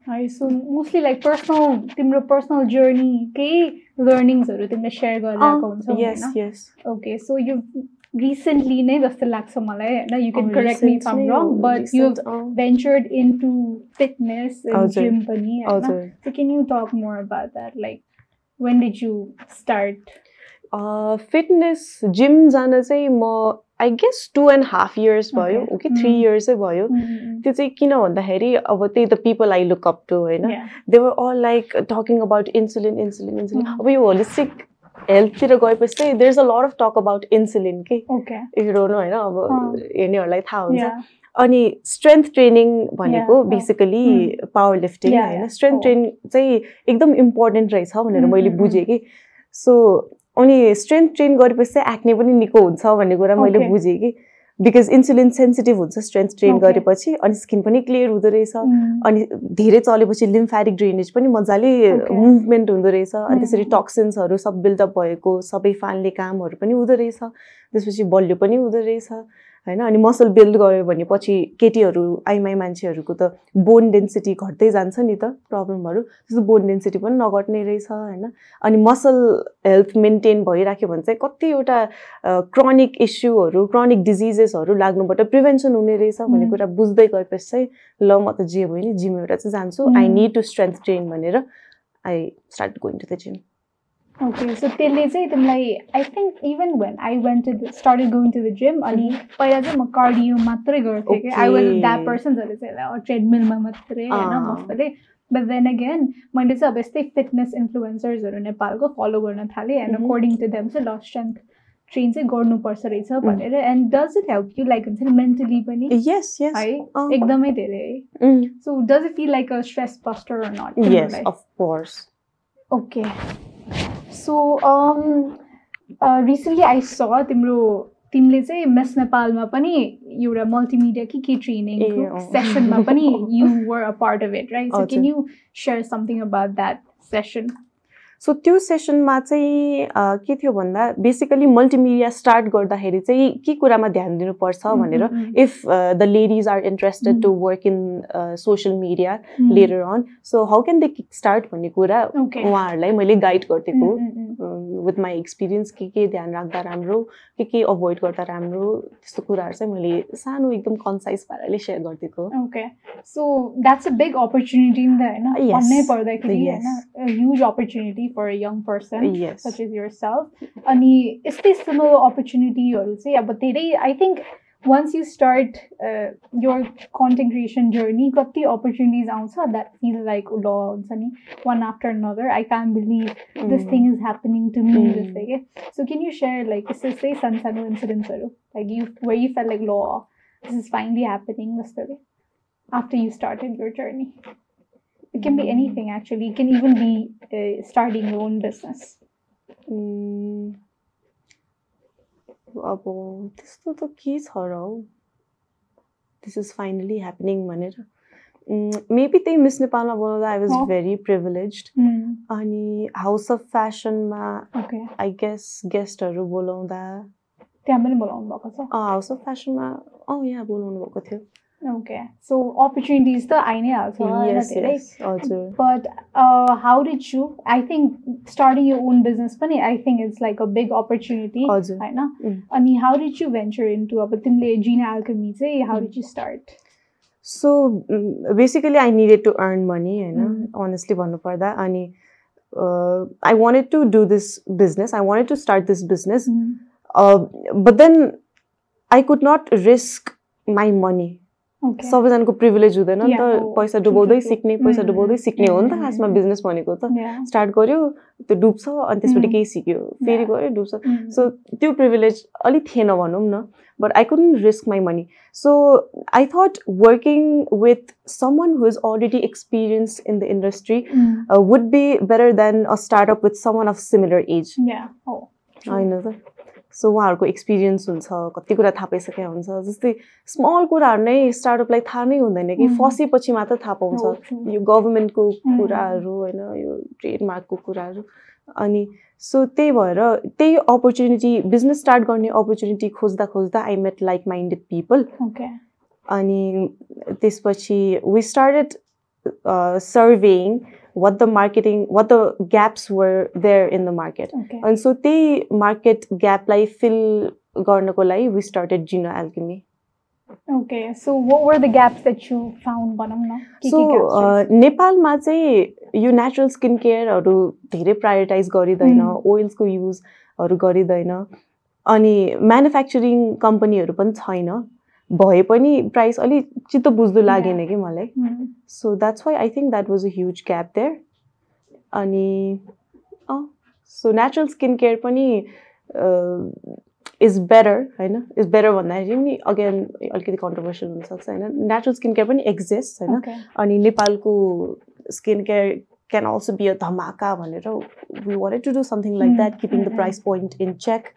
है सो मोस्टली लाइक पर्सनल तिम्रो पर्सनल जर्नी केही लर्निङ्सहरू तिमीले सेयर गरेर आएको हुन्छौ यस होइन यस ओके सो यो रिसेन्टली नै जस्तो लाग्छ मलाई होइन you Oh, can correct me from wrong but you ventured into fitness हजुर, जिम पनि होइन हजुर So can you talk more about that? Like, when did you start? Fitness gym जान चाहिँ म I guess two and half years भयो Okay. कि three. इयर्सै भयो त्यो चाहिँ किन भन्दाखेरि अब त्यही the people I look up to होइन Yeah. They were all like talking about insulin insulin insulin. अब यो होलिस्टिक हेल्थतिर गएपछि चाहिँ there is a lot of talk about insulin के. हिरोनु होइन अब. हेर्नेहरूलाई थाहा हुन्छ. अनि स्ट्रेन्थ ट्रेनिङ भनेको. बेसिकली. पावर लिफ्टिङ होइन. Strength Oh. ट्रेनिङ चाहिँ एकदम इम्पोर्टेन्ट रहेछ भनेर Mm, मैले mm, बुझेँ कि सो अनि स्ट्रेन्थ ट्रेन गरेपछि चाहिँ एक्ने पनि निको हुन्छ भन्ने कुरा मैले. बुझेँ कि बिकज इन्सुलिन सेन्सिटिभ हुन्छ स्ट्रेन्थ ट्रेन. गरेपछि अनि स्किन पनि क्लियर हुँदो रहेछ Mm. अनि धेरै चलेपछि लिम्फेटिक ड्रेनेज पनि मजाले. मुभमेन्ट हुँदो रहेछ अनि त्यसरी Mm. टक्सिन्सहरू सब बिल्डअप भएको सबै फाल्ने कामहरू पनि हुँदो रहेछ त्यसपछि बलियो पनि हुँदो रहेछ होइन? अनि मसल बिल्ड गऱ्यो भने पछि केटीहरू आइमाई मान्छेहरूको त बोन डेन्सिटी घट्दै जान्छ नि त प्रब्लमहरू त्यस्तो बोन डेन्सिटी पनि नघट्ने रहेछ होइन? अनि मसल हेल्थ मेन्टेन भइराख्यो भने चाहिँ कतिवटा क्रनिक इस्युहरू क्रनिक डिजिजेसहरू लाग्नुबाट प्रिभेन्सन हुने रहेछ भन्ने. कुरा बुझ्दै गएपछि चाहिँ ल म त जे भयो नि जिम एउटा चाहिँ जान्छु। I. Need to strength train भनेर I start going to the gym Okay, so त्यसले चाहिँ तिमीलाई I think even when I went to started going to the gym अनि पहिला चाहिँ म कार्डियो मात्रै गर्थेँ कि आई वाज Okay. द्याट पर्सन्सहरू चाहिँ ट्रेडमिलमा मात्रै होइन अँ. मजाले बट देन अगेन मैले चाहिँ अब यस्तै फिटनेस इन्फ्लुएन्सर्सहरू नेपालको फलो गर्न थालेँ and Mhm. According to them चाहिँ ल स्ट्रेन्थ ट्रेन चाहिँ गर्नुपर्छ रहेछ भनेर and does it help you like हुन्छ नि मेन्टली पनि यस यस है एकदमै धेरै है। Mm. So does it feel like a stress buster or not yes of course okay so recently I saw तिम्रो तिमीले चाहिँ मिस नेपालमा पनि एउटा मल्टिमिडिया कि के ए, ट्रेनिङ अँ। सेसनमा पनि you were a part of it right so हजुर। Can you share something about that session so त्यो सेसनमा चाहिँ के थियो भन्दा बेसिकली मल्टिमिडिया स्टार्ट गर्दाखेरि चाहिँ के कुरामा ध्यान दिनुपर्छ भनेर if the ladies are interested. To work in social media later on so how can they kick start भन्ने कुरा उहाँहरूलाई मैले गाइड गरिदिएको विथ माई एक्सपिरियन्स के के ध्यान राख्दा राम्रो के के अभोइड गर्दा राम्रो त्यस्तो कुराहरू चाहिँ मैले सानो एकदम कन्साइज पाराले सेयर गरिदिएको okay so that's a big opportunity नि त होइन. भन्नै पर्दाखेरि. होइन huge opportunity for young person yes such as yourself अनि यस्तै सिमिलर अपर्च्युनिटीहरू चाहिँ अब धेरै I think once you start uh, your content creation journey, got the opportunities outside that feel like lord, one after another. I can't believe mm. this hmm. thing is happening to me. Mm. This hmm. So can you share like say say Sansano incident like you where you felt like law, this is finally happening this way after you started your journey. It can be hmm. anything actually. It can even be uh, starting your own business. Mm. अब त्यस्तो त के छ र हौ this is finally happening भनेर maybe त्यही miss नेपालमा बनाउँदा आई वाज. Very privilege. अनि हाउस अफ फेसनमा आई गेस गेस्टहरू बोलाउँदा त्यहाँ पनि बोलाउनु भएको छ हाउस अफ फेसनमा अँ यहाँ बोलाउनु भएको थियो ओके सो अपर्च्युनिटिज त आइ नै हाल्छ होइन Yes, धेरै yes, हजुर but how did you I think starting यो ओन बिजनेस पनि I think it's like a big opportunity हजुर होइन Mm. अनि how did you venture into अब तिमीले जिना एल्कमी चाहिँ how did you start so basically I needed to earn money होइन Mm. Honestly भन्नुपर्दा अनि I wanted to do this business I wanted to start this business but then I could not risk my money okay सबैजनाको privilege हुँदैन नि त. पैसा डुबाउँदै. सिक्ने पैसा डुबाउँदै mm, सिक्ने हो नि त खासमा mm. बिजनेस भनेको त. स्टार्ट गर्यो त्यो डुब्छ अनि त्यसबाट Mm. केही सिक्यो फेरि. गऱ्यो डुब्छ. सो त्यो प्रिभिलेज अलिक थिएन भनौँ न but I couldn't risk my money so I thought working with someone who is already experience in the industry. Would be better than a startup with someone of similar age. होइन त so उहाँहरूको experience हुन्छ कति कुरा थाहा पाइसकेको हुन्छ जस्तै स्मल कुराहरू नै स्टार्टअपलाई थाहा नै हुँदैन कि. फसेपछि मात्र थाहा पाउँछ. यो गभर्मेन्टको. कुराहरू होइन यो ट्रेडमार्कको कुराहरू अनि सो त्यही भएर त्यही अपर्च्युनिटी बिजनेस स्टार्ट गर्ने अपर्च्युनिटी खोज्दा खोज्दा I met like minded people. अनि त्यसपछि we started surveying what the marketing what the gaps were there in the market Okay. and so त्यही market gap लाई fill गर्नको लागि we started Gino Alchemy Okay. So what were the gaps that you found भनौँ न के so के gaps रहेछ? नेपालमा चाहिँ यो नेचुरल स्किन केयरहरू धेरै प्रायोरिटाइज गरिँदैन Mm. ओइल्सको युजहरू गरिँदैन अनि म्यानुफ्याक्चरिङ कम्पनीहरू पनि छैन भए पनि प्राइस अलिक चित्त बुझ्दो लागेन कि मलाई. So that's why I think that was a huge gap there अनि सो नेचुरल स्किन केयर पनि इज बेटर होइन? इज बेटर भन्दाखेरि पनि अगेन अलिकति कन्ट्रोभर्सियल हुनसक्छ होइन? नेचुरल स्किन केयर पनि एक्जिस्ट होइन. अनि नेपालको skin care can also be a धमाका भनेर we wanted to do something like that keeping the price point in check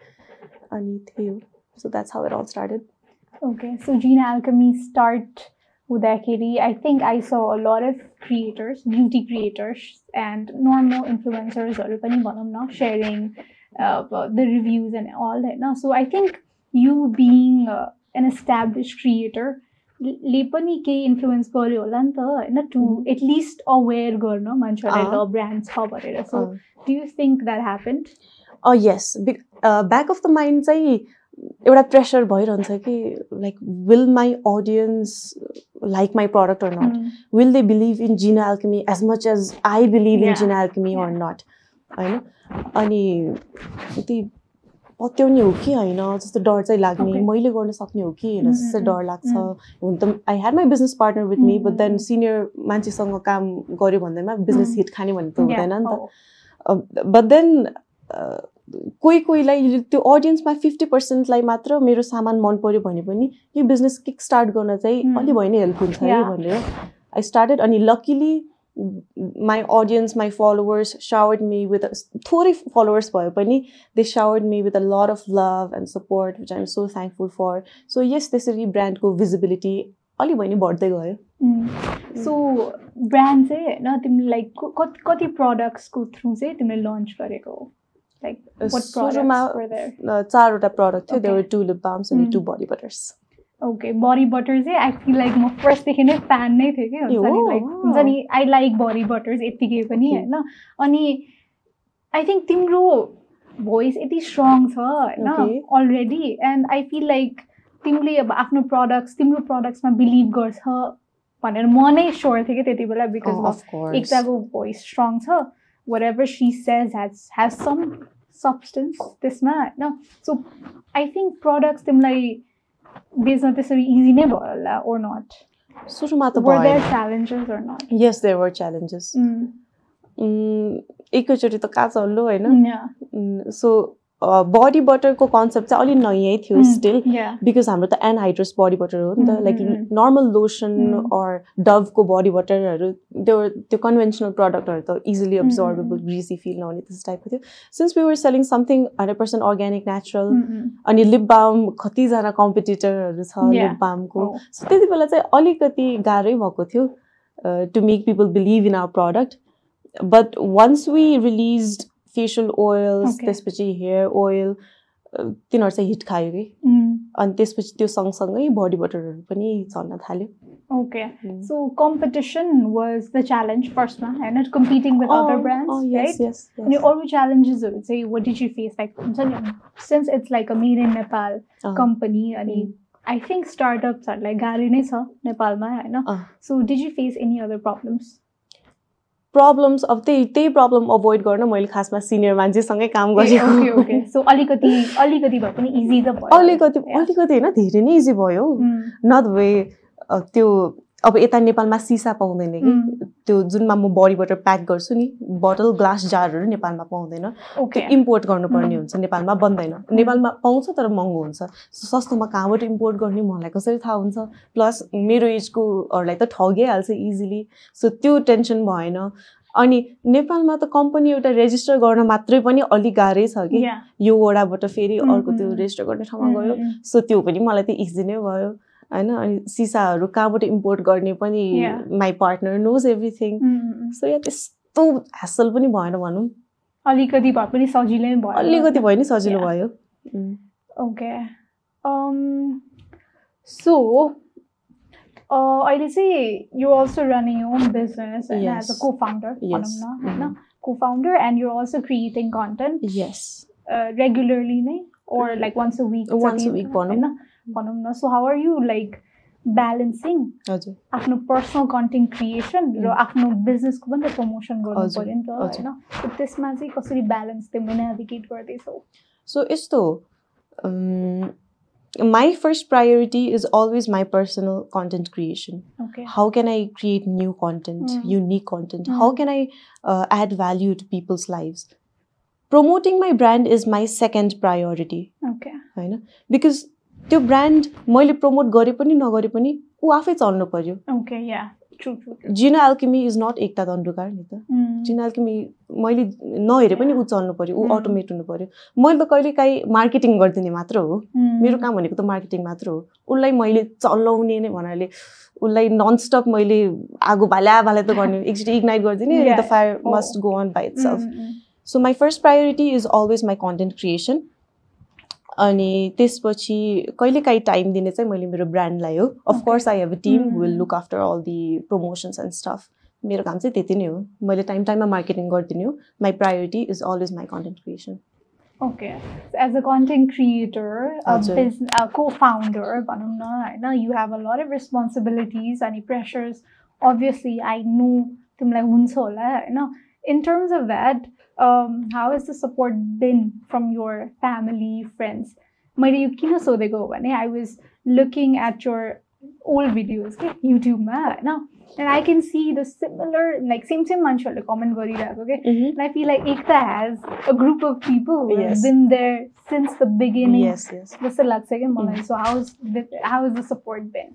अनि त्यही हो so that's how it all started Okay, so Gene Alchemy start हुँदाखेरि I think I saw a lot of creators, beauty creators and normal influencers पनि भनौँ न sharing uh, the reviews and all होइन so I think you being uh, an established creator ले पनि केही influence गर्यो होला नि त होइन टु Mhm. एटलिस्ट अवेर गर्न मान्छेहरूलाई अँ। ल ब्रान्ड छ भनेर so uh do you think that happened a yes back of the mind चाहिँ एउटा प्रेसर भइरहन्छ कि like will my audience like my product or not will they believe in Gene alchemy as much as I believe in. Gene alchemy. Or not होइन अनि त्यही पत्याउने हो कि होइन जस्तो डर चाहिँ लाग्ने. मैले गर्न सक्ने हो कि होइन Mm, जस्तो mm, डर लाग्छ हुन त I had my business partner with me but then. Senior मान्छेसँग काम गऱ्यो भन्दैमा बिजनेस. हिट खाने भन्ने त हुँदैन नि त Oh. बट देन कोही कोहीलाई त्यो अडियन्समा फिफ्टी पर्सेन्टलाई मात्र मेरो सामान मन पऱ्यो भने पनि यो बिजनेस किक स्टार्ट गर्न चाहिँ. अलि भए नि हेल्प हुन्छ है. भनेर आई स्टार्टेड अनि luckily my audience my followers showered me with थोरै फलोवर्स भए पनि they showered me with a lot of love and support which I am so thankful for so yes त्यसरी ब्रान्डको भिजिबिलिटी अलि भए नि बढ्दै गयो। सो ब्रान्ड चाहिँ होइन तिमीले लाइक कति कति प्रडक्ट्सको थ्रु चाहिँ तिमीले लन्च गरेको? हो अ, चारवटा प्रडक्ट थियो. There were two lip balms अनि Hmm. To body butters okay body butter चाहिँ आई फिल लाइक म फर्स्टदेखि नै फ्यान नै थिएँ कि हुन्छ नि हो, लाइक wow. हुन्छ नि आई लाइक बडी बटर्स यत्तिकै पनि. होइन अनि आई थिङ्क तिम्रो भोइस यति स्ट्रङ छ होइन. Already and I feel like तिमीले अब आफ्नो प्रडक्ट्स तिम्रो प्रडक्ट्समा बिलिभ गर्छ भनेर म नै स्योर थिएँ कि त्यति बेला बिकज Oh. एकताको भोइस स्ट्रङ छ ever she says has has some substance त्यसमा होइन सो आई थिङ्क प्रडक्ट्स तिमीलाई बेच्न त्यसरी इजी नै भयो होला ओर नट सुरुमा त challenges or not yes there were challenges एकैचोटि त कहाँ चल्लो होइन सो बडी बटरको कन्सेप्ट चाहिँ अलिक नयाँ थियो Mm. स्टिल बिकज हाम्रो त एनहाइड्रस बडी बटर हो नि त Mm, like mm, mm. Normal lotion Mm. Or डभको बडी बटरहरू त्यो त्यो कन्भेन्सनल प्रडक्टहरू त easily Mm, mm, observable mm. Greasy feel नहुने त्यस्तो टाइपको थियो since we were selling something hundred percent organic natural Mm, अनि लिप बाम कतिजना कम्पिटिटरहरू छ. लिप बामको. सो त्यति बेला चाहिँ अलिकति गाह्रै भएको थियो to make people believe in our product but once we release facial oils. त्यसपछि हेयर ओइल तिनीहरू चाहिँ हिट खायो कि. अनि त्यसपछि त्यो सँगसँगै बडी बटरहरू पनि चल्न थाल्यो. Mm. So competition was the challenge फर्स्टमा होइन oh, right? yes, yes, अनि. अरू च्यालेन्जेसहरू चाहिँ what did you face like हुन्छ नि since it's like a made in Nepal company अनि. आई थिङ्क स्टार्टअप्सहरूलाई गाह्रो नै छ नेपालमा होइन। So did you face any other problems problems अब त्यही त्यही प्रब्लम अभोइड गर्न मैले खासमा सिनियर मान्छेसँगै काम गरेको सो अलिकति अलिकति भए पनि इजी त भयो अलिकति. अलिकति होइन धेरै नै इजी भयो. नट वे त्यो अब यता नेपालमा सिसा पाउँदैन कि. त्यो जुनमा म बडी बटर प्याक गर्छु नि बोतल ग्लास जारहरू नेपालमा पाउँदैन। त्यो इम्पोर्ट गर्नुपर्ने. हुन्छ नेपालमा बन्दैन। नेपालमा पाउँछ तर महँगो हुन्छ। सस्तोमा कहाँबाट इम्पोर्ट गर्ने मलाई कसरी थाहा हुन्छ? प्लस मेरो एजकोहरूलाई त ठगिहाल्छ इजिली सो त्यो टेन्सन भएन। अनि नेपालमा त कम्पनी एउटा रेजिस्टर गर्न मात्रै पनि अलिक गाह्रै छ कि. यो। वडाबाट फेरि अर्को त्यो. रेजिस्टर गर्ने ठाउँमा गयो. सो त्यो पनि मलाई त इजी नै भयो। होइन अनि सिसाहरू कहाँबाट इम्पोर्ट गर्ने पनि my partner knows everything so yeah त्यस्तो ह्यासल पनि भएन भनौँ। अलिकति भए पनि सजिलै भयो। अलिकति भए नि सजिलो भयो। ओके सो um, अहिले चाहिँ you also running own business as a co founder न होइन? Co founder and you also creating content yes regularly नै? Or like once a week once a week भनौँ। न भनौँ न so how are you like balancing हजुर आफ्नो personal content creation र Mm. आफ्नो बिजनेसको पनि त प्रमोसन गर्नु हजुर, पऱ्यो नि त हजुर। होइन So त्यसमा चाहिँ कसरी ब्यालेन्स तिमीले नेभिगेट गर्दैछौ So यस्तो um, my first priority is always my personal content creation. Okay How can I create new content, Mm. unique content? Mm. How can I uh, add value to people's lives? Promoting my brand is my second priority. Okay होइन because त्यो brand मैले promote गरे पनि नगरे पनि ऊ आफै चल्नु पर्यो। Jina Alchemy is not Ekta Dandukar नि त। जिना एल्केमी मैले नहेरे पनि ऊ चल्नु पर्यो ऊ Mm. अटोमेट हुनु पर्यो। मैले त कहिले काहीँ मार्केटिङ गरिदिने मात्र हो। मेरो काम भनेको त मार्केटिङ मात्र हो। उसलाई मैले चलाउने नै भन्नाले उसलाई ननस्टप मैले आगो भाल्या भाल्या त गर्ने एकचोटि इग्नाइट गरिदिने. The fire. Must go on by itself Mm, so my first priority is always my content creation अनि त्यसपछि कहिलेकाहीँ टाइम दिने चाहिँ मैले मेरो ब्रान्डलाई हो. Of course I have a team. Will look after all the promotions and stuff मेरो काम चाहिँ त्यति नै हो। मैले टाइम टाइममा मार्केटिङ गरिदिने हो। My priority is always my content creation okay as a content creator. Co founder भनौँ न होइन you have a lot of responsibilities अनि प्रेसर्स अभियसली आई नो तिमीलाई हुन्छ होला होइन। In terms of that how is the support been from your family friends मैले यो किन सोधेको हो भने I was looking at your old videos के युट्युबमा होइन and I can see the similar like same same मान्छेहरूले कमेन्ट गरिरहेको के And I feel like Ekta has a group of people who have Yes. been there since the beginning. यस यस जस्तो लाग्छ क्या मलाई so how is how is the support been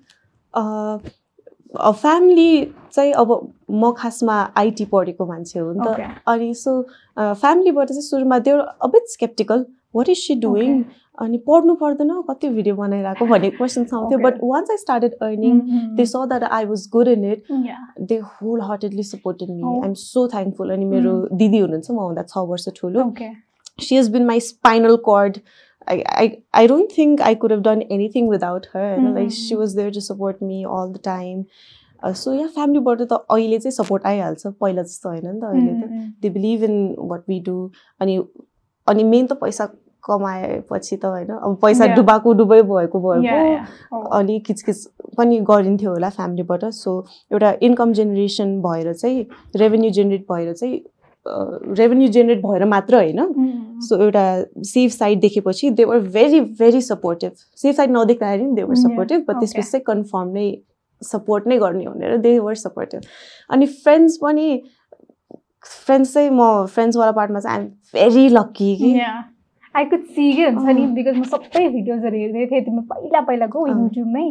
family चाहिँ अब म खासमा आइटी पढेको मान्छे हो नि त। अनि सो फ्यामिलीबाट चाहिँ सुरुमा they were a bit skeptical what is she doing अनि पढ्नु पर्दैन कति भिडियो बनाइरहेको भन्ने क्वेसन्स आउँथ्यो. But once I started earning they saw that I was good in it they wholeheartedly supported me. I am so thankful अनि मेरो दिदी हुनुहुन्छ मभन्दा छ वर्ष ठुलो। She has been my spinal cord I, I, I don't think I could have done anything without her. होइन Like she Mm. was there to support me all the time. So yeah, फ्यामिलीबाट त अहिले चाहिँ support आइहाल्छ पहिला जस्तो होइन नि त अहिले त they believe in what we do अनि अनि मेन त पैसा कमाएपछि त होइन अब पैसा. डुबाएको डुबै भएको भएको. अनि किचकिच पनि गरिन्थ्यो होला फ्यामिलीबाट सो एउटा इन्कम जेनेरेसन भएर चाहिँ रेभेन्यू जेनेरेट भएर चाहिँ रेभेन्यू जेनेरेट भएर मात्र होइन सो एउटा सेफ साइड देखेपछि they were very very supportive safe side नदेख्दाखेरि पनि दे वर सपोर्टिभ बट. त्यसपछि चाहिँ कन्फर्म नै सपोर्ट नै गर्ने भनेर दे वर सपोर्टिभ अनि फ्रेन्ड्स पनि फ्रेन्ड्स चाहिँ म फ्रेन्ड्सवाला पार्टमा चाहिँ आइएम भेरी लक्की कि आई कुड सी के हुन्छ नि। बिकज म सबै भिडियोजहरू हेर्दै थिएँ तिम्रो पहिला पहिलाको। युट्युबमै.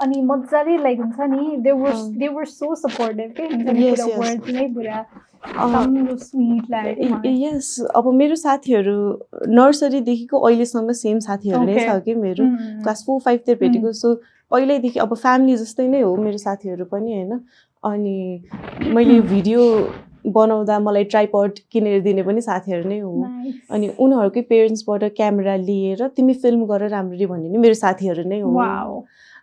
अनि मजाले लाइक हुन्छ नि they were. They were so supportive के हुन्छ नि पुरा नै पुरा यस अब मेरो साथीहरू नर्सरीदेखिको अहिलेसम्म सेम साथीहरू नै. छ कि मेरो. क्लास फोर फाइभतिर भेटेको सो पहिल्यैदेखि अब फ्यामिली जस्तै नै हो मेरो साथीहरू पनि होइन अनि मैले भिडियो बनाउँदा मलाई ट्राइपड किनेर दिने पनि साथीहरू नै हो. अनि उनीहरूकै पेरेन्ट्सबाट क्यामेरा लिएर तिमी फिल्म गर राम्ररी भन्ने नि मेरो साथीहरू नै हो.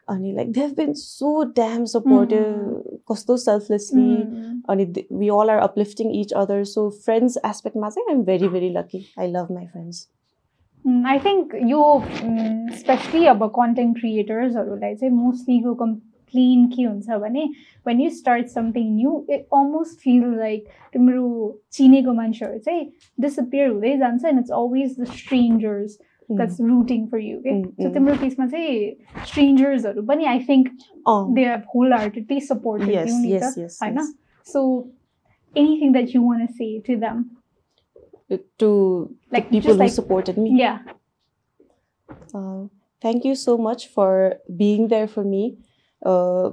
अनि like they have been so damn supportive कस्तो सेल्फलेसली Mm. अनि we all are uplifting each other so friends एस्पेक्टमा चाहिँ I'm very very lucky I love my friends Mm, I think यो स्पेसली अब कन्टेन्ट क्रिएटर्सहरूलाई चाहिँ मोस्टलीको कम्प्लेन के हुन्छ भने when you start something new it almost feel like तिम्रो चिनेको मान्छेहरू चाहिँ डिसपियर हुँदै जान्छ and it's always the strangers that's routing for you के Mm, सो mm. तिम्रो केसमा चाहिँ स्ट्रेन्जर्सहरू पनि I think uh they have whole heartedly supported yes you नि yes त yes होइन yes. So anything that you want say to them to Like, the people just who like- supported me yeah Uh, thank you so much for being there for me, uh,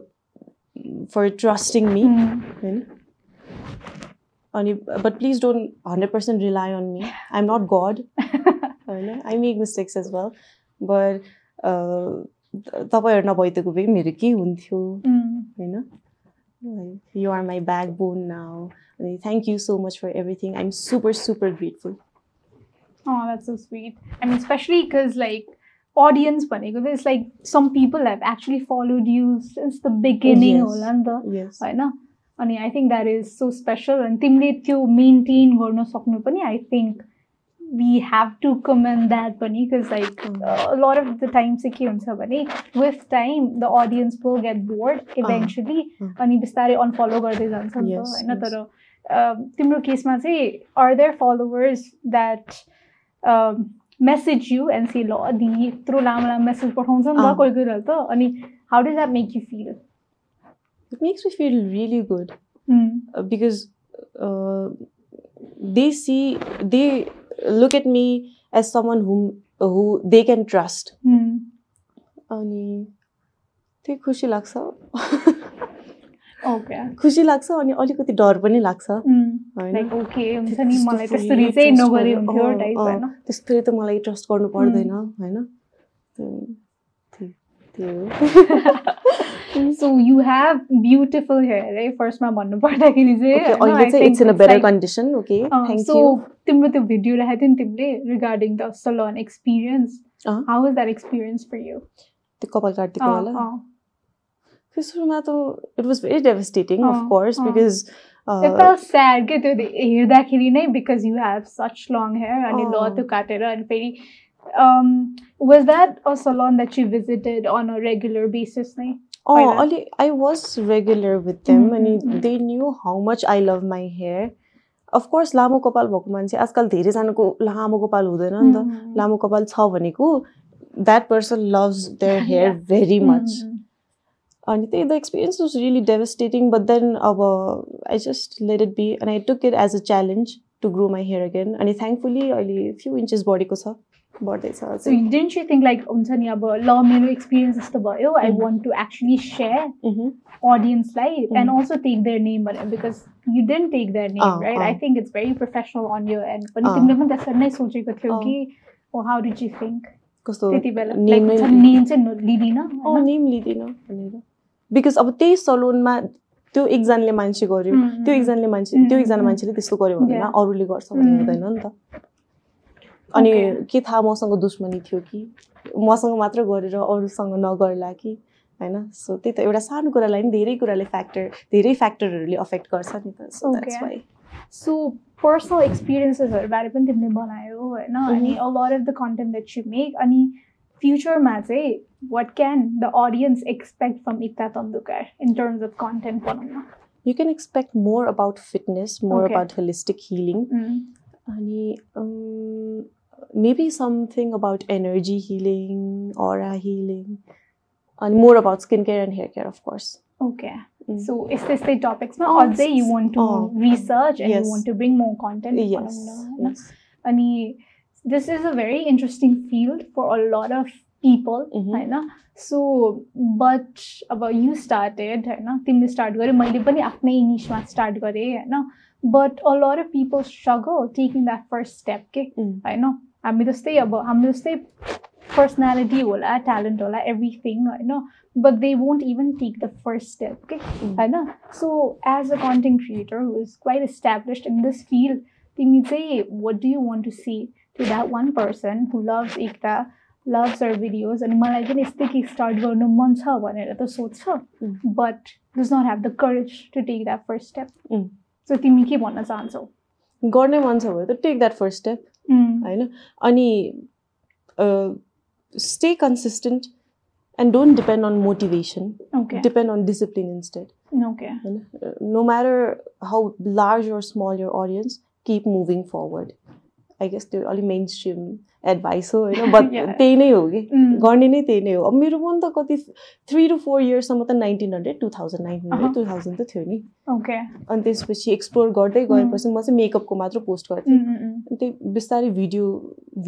for trusting me. होइन? अनि but please don't 100% rely on me. I'm not God. होइन? I make mistakes as well. But uh, तपाईँहरू नभइदिएको भए मेरो के हुन्थ्यो? होइन? You are my backbone now अनि thank you so much for everything I am super super grateful Oh, that's so sweet. I mean, especially because like audience भनेको चाहिँ it's like some people have actually followed you since the beginning Yes. होला नि त yes होइन? अनि I think that is so special अनि तिमीले त्यो मेन्टेन गर्न सक्नु पनि I think we have to comment that पनि because like lot of the time चाहिँ के हुन्छ भने with time the audience will get bored eventually अँ। अनि बिस्तारै अनफलो गर्दै जान्छ नि त Yes, होइन yes. तर अ, तिम्रो केसमा चाहिँ are there followers that message you and see ल दिदी यत्रो लामो लामो मेसेज पठाउँछ नि त अँ। कोही कोही बेला त अनि how does that make you feel It makes me feel really good Mm. uh, because uh, at me as someone whom who they can trust. Mm. अनि त्यही खुसी लाग्छ Okay. खुसी लाग्छ अनि अलिकति डर पनि लाग्छ Mm. होइन Like, okay, हुन्छ नि त्यस्तो मलाई fully त्यसरी चाहिँ trust नगरे गर्नु- हुन्थ्यो अँ, टाइप अँ, होइन त्यस्तै त मलाई ट्रस्ट गर्नु पर्दैन होइन त्यही- त्यही त्यही हो so you have beautiful hair है फर्स्टमा भन्नु पर्दाखेरि चाहिँ अहिले चाहिँ it's in a better condition okay thank so you तिम्रो त्यो भिडियो राखेको थियो नि तिमीले regarding the salon experience. How is that experience for you त्यो कपाल काटिदिएको होला त्यो सुरुमा त इट वाज भेरी डेभास्टेटिङ अँ, अफ कोर्स अँ। बिकज स्याड के त्यो हेर्दाखेरि नै because you have such long hair अनि ल अँ। त्यो काटेर अनि फेरि was that a salon that you visited on a regular basis नै अँ पहिला? अलि I was regular with them Mm, अनि mm, mm. They knew how much I love my hair of course लामो कपाल भएको मान्छे आजकल धेरैजनाको लामो कपाल हुँदैन नि त Mm. लामो कपाल छ भनेको that person loves their hair very much Mm, अनि त्यही the experience was really devastating but then अब I just let it be and I took it as a challenge to grow my hair again अनि thankfully अहिले few inches बढेको छ बढ्दैछ didn't you think like हुन्छ नि अब ल मेरो एक्सपिरियन्स यस्तो भयो I. Want to actually share. अडियन्सलाई and. Also take their name भनेर because you didn't take their name right. I think it's very professional on यो एन्ड पनि। तिमीले पनि त्यसरी नै सोचेको थियौ अँ। कि हाउ डिड यु थिङ्क कस्तो त्यति बेला नेम चाहिँ लिँदिनँ? नेम लिँदिनँ भनेर बिकज अब त्यही सलोनमा त्यो एकजनाले मान्छे गर्यो Mm, त्यो. एकजनाले मान्छे त्यो एकजना mm. मान्छेले त्यस्तो गर्यो भन्दैन Yeah. अरूले गर्छ भन्ने. हुँदैन नि त अनि. के थाहा मसँग दुश्मनी थियो कि? मसँग मात्र गरेर अरूसँग नगर्ला कि? होइन? सो त्यही त एउटा सानो कुरालाई नि धेरै कुराले फ्याक्टर धेरै फ्याक्टरहरूले अफेक्ट गर्छ नि त. So that's Okay. Why so personal एक्सपिरियन्सेसहरूबारे पनि तिमीले बनायो होइन? अनि a lot of the content that you make अनि फ्युचरमा चाहिँ what can the audience expect from Ekta Tandukar in terms of content बनाउन? You can expect more about fitness more. About holistic healing अनि Maybe something about energy healing aura healing अनि more about skin care and hair care of course okay so यस्तै यस्तै टपिक्समा अँ, अझै you want to uh, research and you yes. Want to bring more content यस बनाउन होइन अनि this is a very interesting field for a lot of people Mhm. होइन so but अब you started होइन तिमीले स्टार्ट गर्यो मैले पनि आफ्नै निसमा स्टार्ट गरेँ होइन but a lot of people struggle taking that first step के Mm. होइन हामी जस्तै अब हाम्रो जस्तै पर्सनालिटी होला ट्यालेन्ट होला एभ्रिथिङ होइन but they won't even take the first step के होइन so as a content creator who is quite established in this field तिमी चाहिँ what do you want to see to that one person who loves Ekta loves our videos अनि मलाई पनि यस्तै के start गर्नु मन छ भनेर त सोध्छ Mm. But does not have the courage to take that first step Mm. So तिमी के भन्न चाहन्छौ गर्नै मन छ भने त take that first step Mm. होइन अनि stay consistent and don't depend on motivation okay depend on discipline instead okay होइन no matter how large or small your audience keep moving forward I guess त्यो अलिक main stream advice हो होइन. त्यही नै हो कि? Mm. गर्ने नै त्यही नै हो। अब मेरो पनि त कति थ्री टु फोर इयर्ससम्म त nineteen hundred two thousand nineteen. Hundred two thousand त थियो नि। ओके अनि त्यसपछि एक्सप्लोर गर्दै गएपछि म चाहिँ मेकअपको मात्र पोस्ट गर्थेँ। Mm, अनि त्यही बिस्तारै भिडियो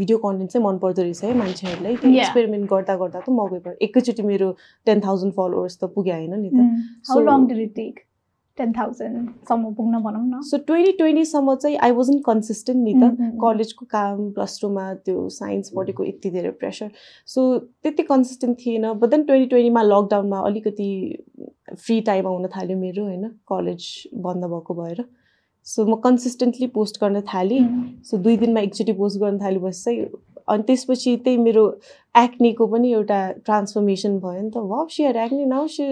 भिडियो कन्टेन्ट चाहिँ मन पर्दो रहेछ है मान्छेहरूलाई। त्यो Yeah. एक्सपेरिमेन्ट गर्दा गर्दा त मकै भयो एकैचोटि मेरो टेन थाउजन्ड फलोवर्स त पुग्यो होइन नि त? टेन थाउजन्डसम्म पुग्न भनौँ न। सो ट्वेन्टी ट्वेन्टीसम्म चाहिँ आई वाजन कन्सिस्टेन्ट नि Mm, त mm, mm. कलेजको काम प्लस टूमा त्यो साइन्स पढेको यति धेरै प्रेसर सो त्यति कन्सिस्टेन्ट थिएन। बट देन ट्वेन्टी ट्वेन्टीमा लकडाउनमा अलिकति फ्री टाइम आउन थाल्यो मेरो होइन? कलेज बन्द भएको भएर। सो म कन्सिस्टेन्टली पोस्ट गर्न थालेँ। Mm. सो दुई दिनमा एकचोटि पोस्ट गर्न थालेपछि चाहिँ अनि त्यसपछि त्यही मेरो एक्नीको पनि एउटा ट्रान्सफर्मेसन भयो नि त। वा share acne now see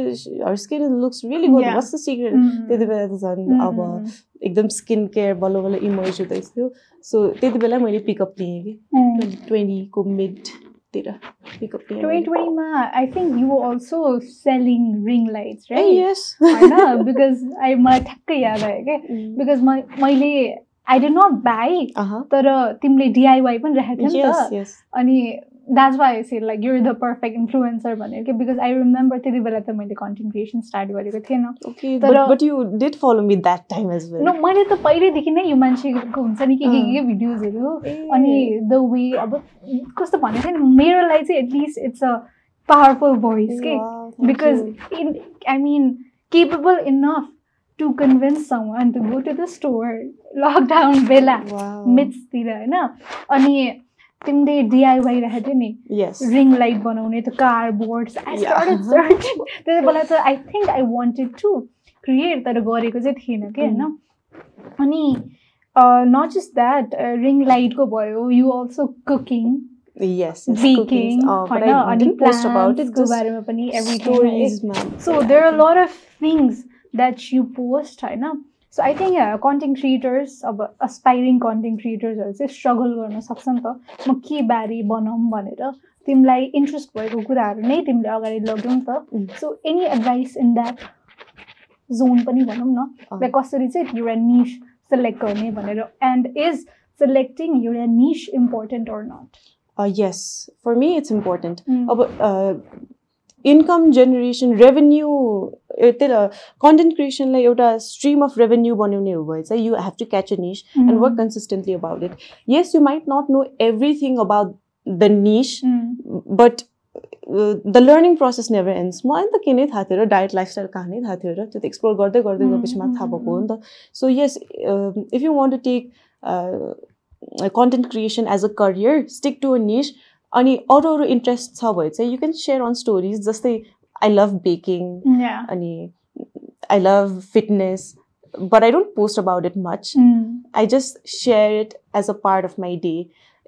her skin looks really good. What's the secret Mm. त्यति बेला त झन् Mm, अब mm, एकदम स्किन केयर बल्ल बल्ल इमर्ज हुँदैछ। थियो सो त्यति बेला मैले पिकअप लिएँ कि। Mm. ट्वेन्टी ट्वेन्टीको मिडतिर पिकअप लिएँ 2020 मा I think you selling ring lights ए right यस बिकज आई मलाई ठ्याक्कै याद आयो क्या बिकज म मैले आई डि नट बाई तर तिमीले डिआइवाई पनि राखेको थियौ नि त। अनि that's why I say like you're the perfect influencer भनेर कि बिकज आई रिमेम्बर त्यति बेला त मैले कन्टेन्ट क्रिएसन स्टार्ट गरेको थिएन। तर- मैले त पहिल्यैदेखि नै यो मान्छेको हुन्छ नि के के के भिडियोजहरू अनि द वे अब कस्तो भनेको थियो नि मेरो लागि चाहिँ at least it's a powerful voice के because in, I mean, capable to convince someone to go to the store, lockdown बेला मिड्सतिर होइन अनि तिमीले डिआइवाई राखेको थियो नि रिङ लाइट बनाउने त्यो कार्डबोर्ड्स त्यति बेला त I think I wanted to create तर गरेको चाहिँ थिएन कि होइन अनि नट जस्ट द्याट रिङ लाइटको भयो यु अल्सो कुकिङ बेकिङ होइन अनि प्लान्ट्सको बारेमा पनि stories man. So there are a that you post, होइन so I think content creators अब अस्पाइरिङ कन्टेन्ट क्रिएटर्सहरू चाहिँ स्ट्रगल गर्न सक्छ नि त। म के बारे बनाऊँ भनेर तिमीलाई इन्ट्रेस्ट भएको कुराहरू नै तिमीले अगाडि लग्यौ नि. त। So any advice in that zone पनि भनौँ न। लाइक कसरी चाहिँ एउटा निस सेलेक्ट गर्ने भनेर एन्ड इज सेलेक्टिङ एउटा niche important or not uh, yes. For me it's important. Mm. अब इन्कम जेनेरेसन रेभेन्यू त्यही कन्टेन्ट क्रिएसनलाई एउटा स्ट्रिम अफ रेभेन्यू बनाउने हो भए चाहिँ you have to catch a niche. And work consistently about it yes you might not know everything about the niche but the learning process never ends मलाई त के नै थाहा थियो र डायट लाइफस्टाइल कहाँ नै थाहा थियो र त्यो त एक्सप्लोर गर्दै गर्दै गएपछि मात्र थाहा भएको हो नि त so yes if you want to take content creation as a career stick to a niche अनि अरू अरू इन्ट्रेस्ट छ भए चाहिँ you can share on stories जस्तै आई लभ बेकिङ Yeah. अनि I love fitness but I don't post about it much Mm. I just share it as a part of my day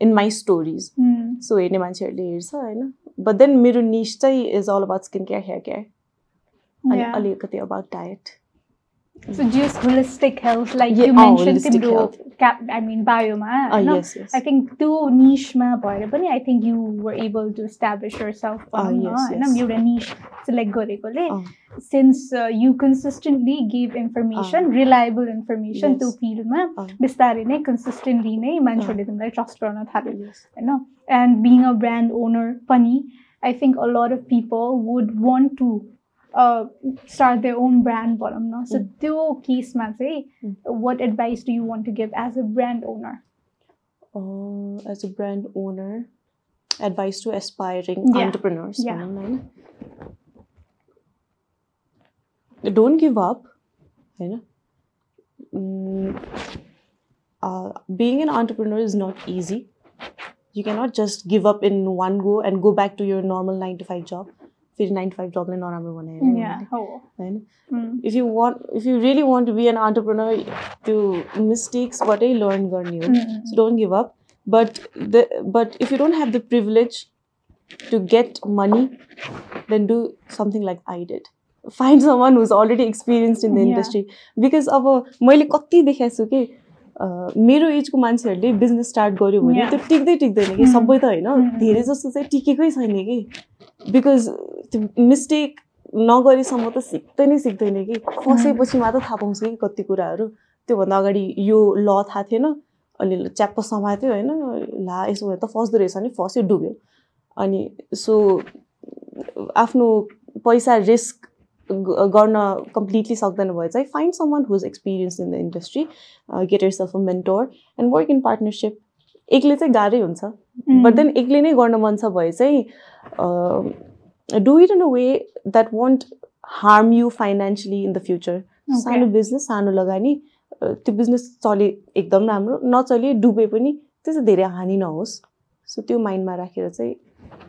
in my stories Mm. So हेर्ने मान्छेहरूले हेर्छ होइन but then मेरो niche चाहिँ is all about skin care hair care अनि Yeah. अलिकति about diet So just holistic health, like Yeah, you oh, mentioned, holistic तिम्रो health. cap, I mean, bioma. no? Yes yes I think त्यो niche-मा भएर पनि I think you were able to establish yourself Ah, भनौँ न, yes, होइन yes. एउटा niche select गरेकोले अँ, since uh, you consistently give information, reliable information Yes. त्यो field-मा अँ, बिस्तारै नै consistently नै मान्छेहरूले तिमीलाई trust गर्न थाल्यो yes. होइन and being a brand owner पनि I think a lot of people would want to uh, start their own brand भनौँ न सो Mm. त्यो केसमा चाहिँ Mm. what advice do you want to give as a brand owner Uh, as a brand owner, advice to aspiring Yeah. entrepreneurs. Yeah. भनौँ न, होइन? Don't give up. होइन? Mm, uh, being an entrepreneur is not easy. You cannot just give up in one go and go back to your normal 9 to 5 job. फेरि nine to five जबलाई नराम्रो बनाएर yeah हो होइन Mm. If you want if you really want to be an entrepreneur त्यो मिस्टेक्सबाटै learn गर्ने हो Mm. So don't give up. But the but if you don't have the privilege to get money, then do something like I did. Find someone who's already experienced in the Yeah. industry. Because अब मैले कति देखाएको छु कि a, मेरो एजको मान्छेहरूले business start गर्यो भने. त्यो टिक्दै टिक्दैन कि Mm. सबै त होइन Mm. धेरै जस्तो चाहिँ टिकेकै छैन कि बिकज त्यो मिस्टेक नगरेसम्म त सिक्दै नै सिक्दैन कि फसेपछि मात्र थाहा पाउँछ कि कति कुराहरू त्योभन्दा अगाडि यो ल थाहा थिएन अनि च्याप्प समात्यो होइन ला यसो भए त फस्दो रहेछ नि फस्यो डुब्यो अनि सो आफ्नो पैसा रिस्क गर्न कम्प्लिटली सक्दैन भए चाहिँ find someone whose experience in the industry get yourself a mentor and work in partnership एक्लै चाहिँ गाह्रै हुन्छ Mm. बट देन एक्लै नै गर्न मन छ भए चाहिँ do it in a way that won't harm you financially in the future Okay. सानो बिजनेस सानो लगानी अ, त्यो बिजनेस चले एकदम राम्रो नचले डुबे पनि त्यो चाहिँ धेरै हानि नहोस्। सो त्यो माइन्डमा राखेर चाहिँ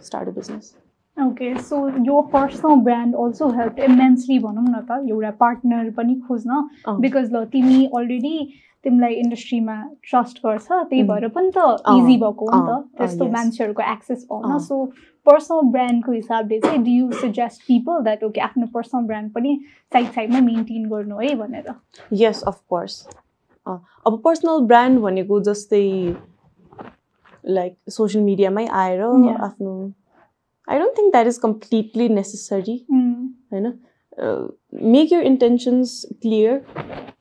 start a business okay so यो personal brand also help immensely भनौँ न त एउटा पार्टनर पनि खोज्न। बिकज ल तिमी अलरेडी तिमीलाई इन्डस्ट्रीमा ट्रस्ट गर्छ त्यही. भएर पनि त इजी भएको हो नि त त्यस्तो. मान्छेहरूको एक्सेस पाउन. सो पर्सनल ब्रान्डको हिसाबले चाहिँ do you suggest people that okay आफ्नो पर्सनल ब्रान्ड पनि साइड साइडमा मेन्टेन गर्नु है भनेर यस अफकोर्स अब पर्सनल ब्रान्ड भनेको जस्तै लाइक सोसियल मिडियामै आएर Yeah. आफ्नो I don't think that is completely necessary um, होइन मेक यर इन्टेन्सन्स क्लियर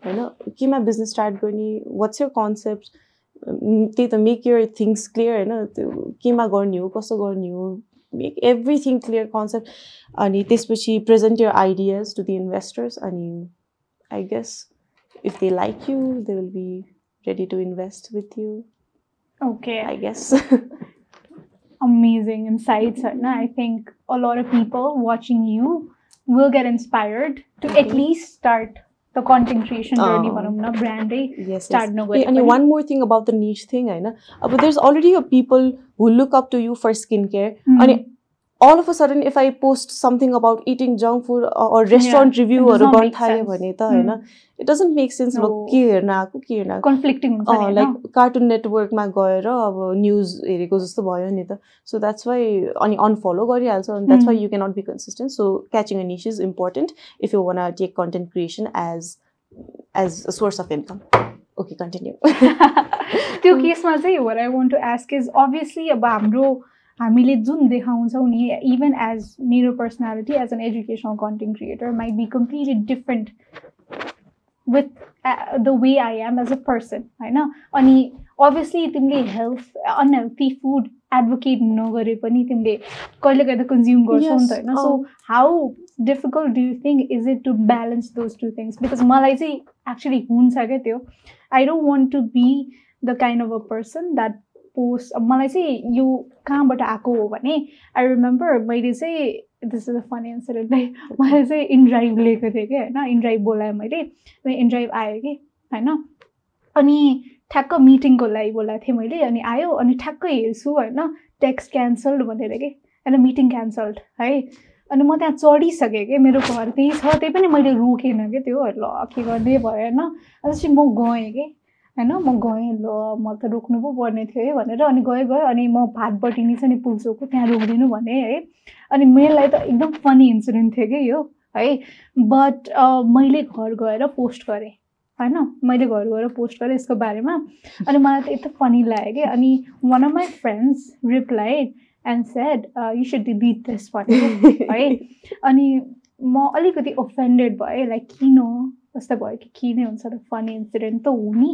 होइन केमा बिजनेस स्टार्ट गर्ने वाट्स यर कन्सेप्ट त्यही त मेक यर थिङ्स क्लियर होइन त्यो केमा गर्ने हो कसो गर्ने हो? मेक एभ्रिथिङ क्लियर कन्सेप्ट अनि त्यसपछि present your ideas to the investors अनि I guess if they like you they will be ready to invest with you okay I guess amazing insights, and I think a lot of people watching you will get inspired to okay. at mm-hmm. least start the content creation journey um, from yes, start yes. And one more thing about the niche thing I know uh, but there's already a people who look up to you for skincare mm-hmm. mm. and all of a sudden if I post something about eating junk food or, or restaurant it review does हरू not गर्न make थाल्यो sense. भने त Mm. होइन it doesn't make sense No. अब के हेर्न आएको के हेर्न आएको conflicting हुन्छ नि होइन? लाइक कार्टुन नेटवर्कमा गएर अब न्युज हेरेको जस्तो भयो नि त सो द्याट्स वाइ अनि अनफलो गरिहाल्छ अनि that's why Mm. You cannot be consistent so catching a niche is important if you want take content creation as as a source of income okay continue त्यो केसमा चाहिँ what I want to ask is obviously अब हाम्रो हामीले जुन देखाउँछौँ नि even as मेरो personality as an educational content creator might be completely different with the way I am as a person होइन अनि अभियसली तिमीले हेल्थ अनहेल्थी फुड एडभोकेट नगरे पनि तिमीले कहिले कहिले कन्ज्युम गर्छौ नि त Yes, होइन? So how difficult do you think is it to balance those two things because मलाई चाहिँ एक्चुली हुन्छ क्या त्यो. I don't want to be the kind of a person that post मलाई चाहिँ यो कहाँबाट आएको हो भने आई रिमेम्बर मैले चाहिँ दिस इज अ फनी है मैले चाहिँ इनड्राइभ लिएको थिएँ कि होइन? इनड्राइभ बोलाएँ मैले इनड्राइभ आयो कि होइन? अनि ठ्याक्क मिटिङको लागि बोलाएको थिएँ मैले अनि आयो अनि ठ्याक्कै हेर्छु होइन? टेक्स्ट क्यान्सल्ड भनेर कि होइन? मिटिङ क्यान्सल्ड है? अनि म त्यहाँ चढिसकेँ कि मेरो घर त्यहीँ छ त्यही पनि मैले रोकेन कि त्यो ल के गर्ने भयो होइन? अनि म गएँ कि होइन म गएँ ल म त रोक्नु पो पर्ने थियो है भनेर अनि गएँ गएँ अनि म भातबटी नि छ नि पुल्चोको त्यहाँ रोकिदिनु भने है। अनि मेरो त एकदम फनी इन्सिडेन्ट थियो कि यो है। बट मैले घर गएर पोस्ट गरेँ होइन। मैले घर गएर पोस्ट गरेँ यसको बारेमा। अनि मलाई त एकदम फनी लाग्यो कि अनि one of my friends replied and said you should delete this भनेर है। अनि म अलिकति ओफेन्डेड भएँ लाइक किन? जस्तो भयो कि किन? हुन्छ र फनी इन्सिडेन्ट त हो नि।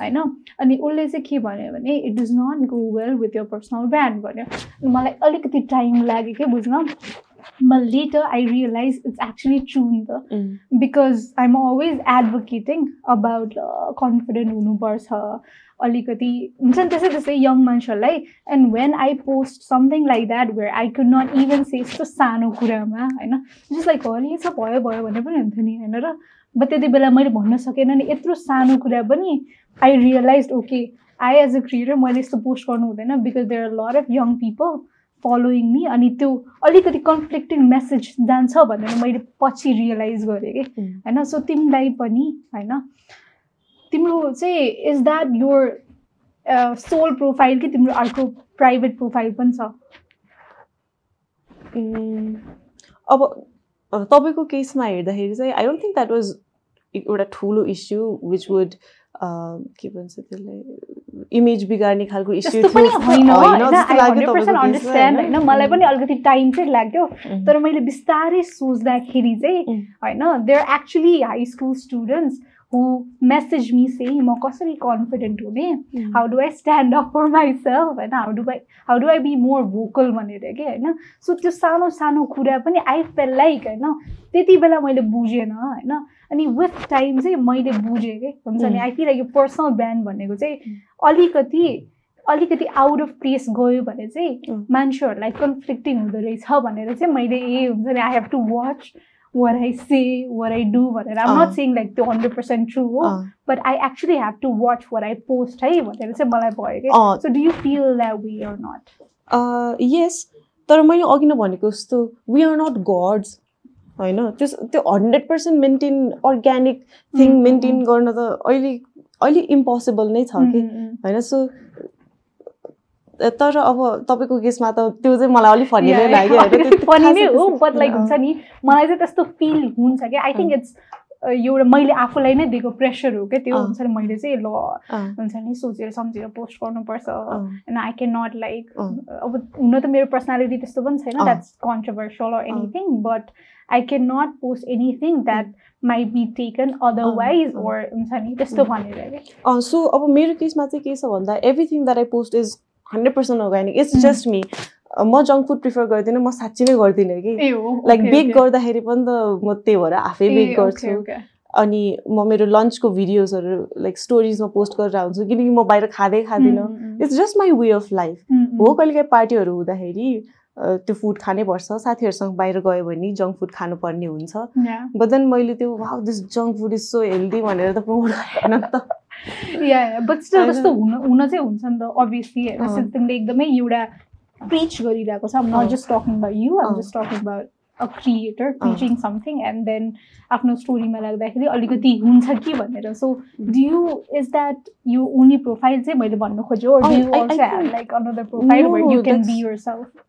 होइन? अनि उसले चाहिँ के भन्यो भने it does not go well with your personal brand भन्यो। मलाई अलिकति टाइम लाग्यो कि बुझ्न। But later I realized it's actually true नि त। because I'm always advocating about uh, confident हुनुपर्छ। अलिकति हुन्छ नि त्यसै त्यस्तै यङ मान्छेहरूलाई। And when I post something like that where I could not even say यस्तो सानो कुरामा होइन? जस्ट लाइक हरि छ भयो भयो भने पनि हुन्थ्यो नि होइन र? बट त्यति बेला मैले भन्न सकेन नि यत्रो सानो कुरा पनि I realise okay I as a creator मैले यस्तो पोस्ट गर्नु हुँदैन because there are lot of young people following me अनि त्यो अलिकति कन्फ्लिक्टिङ मेसेज जान्छ भनेर मैले पछि रियलाइज गरेँ कि। होइन? सो तिमीलाई पनि होइन? तिम्रो चाहिँ is that your sole profile कि तिम्रो अर्को प्राइभेट प्रोफाइल पनि छ? अब अब तपाईँको केसमा हेर्दाखेरि चाहिँ I don't think that was एउटा ठुलो इस्यु विच वुड के भन्छ त्यसलाई इमेज बिगार्ने खालको इस्यु होइन मलाई पनि अलिकति टाइम चाहिँ लाग्यो. तर मैले बिस्तारै सोच्दाखेरि चाहिँ. होइन there actually high school students who message me say म कसरी कन्फिडेन्ट हुने. How do I stand up for myself होइन how do I how do I be more vocal भनेर कि होइन? सो त्यो सानो सानो कुरा पनि आई फेल लाइक होइन? त्यति बेला मैले बुझेन होइन? अनि विथ टाइम चाहिँ मैले बुझेँ कि? हुन्छ नि. आई फिल लाइक यो पर्सनल ब्रान्ड भनेको चाहिँ अलिकति अलिकति आउट अफ प्लेस गयो भने चाहिँ उम्. मान्छेहरूलाई कन्फ्लिक्टिङ हुँदो रहेछ भनेर चाहिँ मैले ए हुन्छ नि I have to watch what I say what I do भनेर। आम नट. सेङ लाइक त्यो हन्ड्रेड पर्सेन्ट ट्रु हो but I actually have to watch what I post है भनेर चाहिँ मलाई भयो कि। So do you feel that way or not yes तर मैले अघि नै भनेको जस्तो वी आर नट गड्स होइन त्यस त्यो hundred percent maintain organic thing maintain गर्न त अहिले अलिक इम्पोसिबल नै छ कि होइन? सो तर अब तपाईँको केसमा त त्यो चाहिँ मलाई अलिक फनी नै लाग्यो होइन? फनी नै हो बट लाइक हुन्छ नि मलाई चाहिँ त्यस्तो फिल हुन्छ क्या आई थिङ्क इट्स एउटा मैले आफूलाई नै दिएको प्रेसर हो क्या त्यो। हुन्छ नि मैले चाहिँ ल हुन्छ नि सोचेर सम्झेर पोस्ट गर्नुपर्छ and I can not like. अब हुन त मेरो पर्सनालिटी त्यस्तो पनि छैन। That's controversial or anything but I can not post anything that might be taken otherwise. Or हुन्छ नि त्यस्तो भनेर सो अब मेरो केसमा चाहिँ के छ भन्दा everything that I post is hundred percent organic it's. Just me म जङ्क फुड प्रिफर गर्दिनँ म साँच्ची नै गर्दिनँ कि? Like bake. गर्दाखेरि पनि त म त्यही भएर आफै बेक गर्छु. अनि म मेरो लन्चको भिडियोजहरू लाइक स्टोरिजमा पोस्ट गरेर हुन्छु किनकि म बाहिर खाँदै खाँदिनँ। It's just my way of life. हो कहिलेकाहीँ पार्टीहरू हुँदाखेरि त्यो फुड खानै पर्छ साथीहरूसँग बाहिर गयो भने जङ्क फुड खानुपर्ने हुन्छ. बट देन मैले त्यो wow this junk food is so healthy भनेर त प्रमोट गरेन नि त या बट स्टिल होइन? त्यस्तो हुन हुन चाहिँ हुन्छ नि त अभियसली होइन तिमीले एकदमै एउटा प्रिच गरिरहेको छ। Not just talking about you um. Just talking about a creator preaching something and then आफ्नो स्टोरीमा लाग्दाखेरि अलिकति हुन्छ कि भनेर so do you is that you only profile चाहिँ मैले भन्नु think- like another profile you can be yourself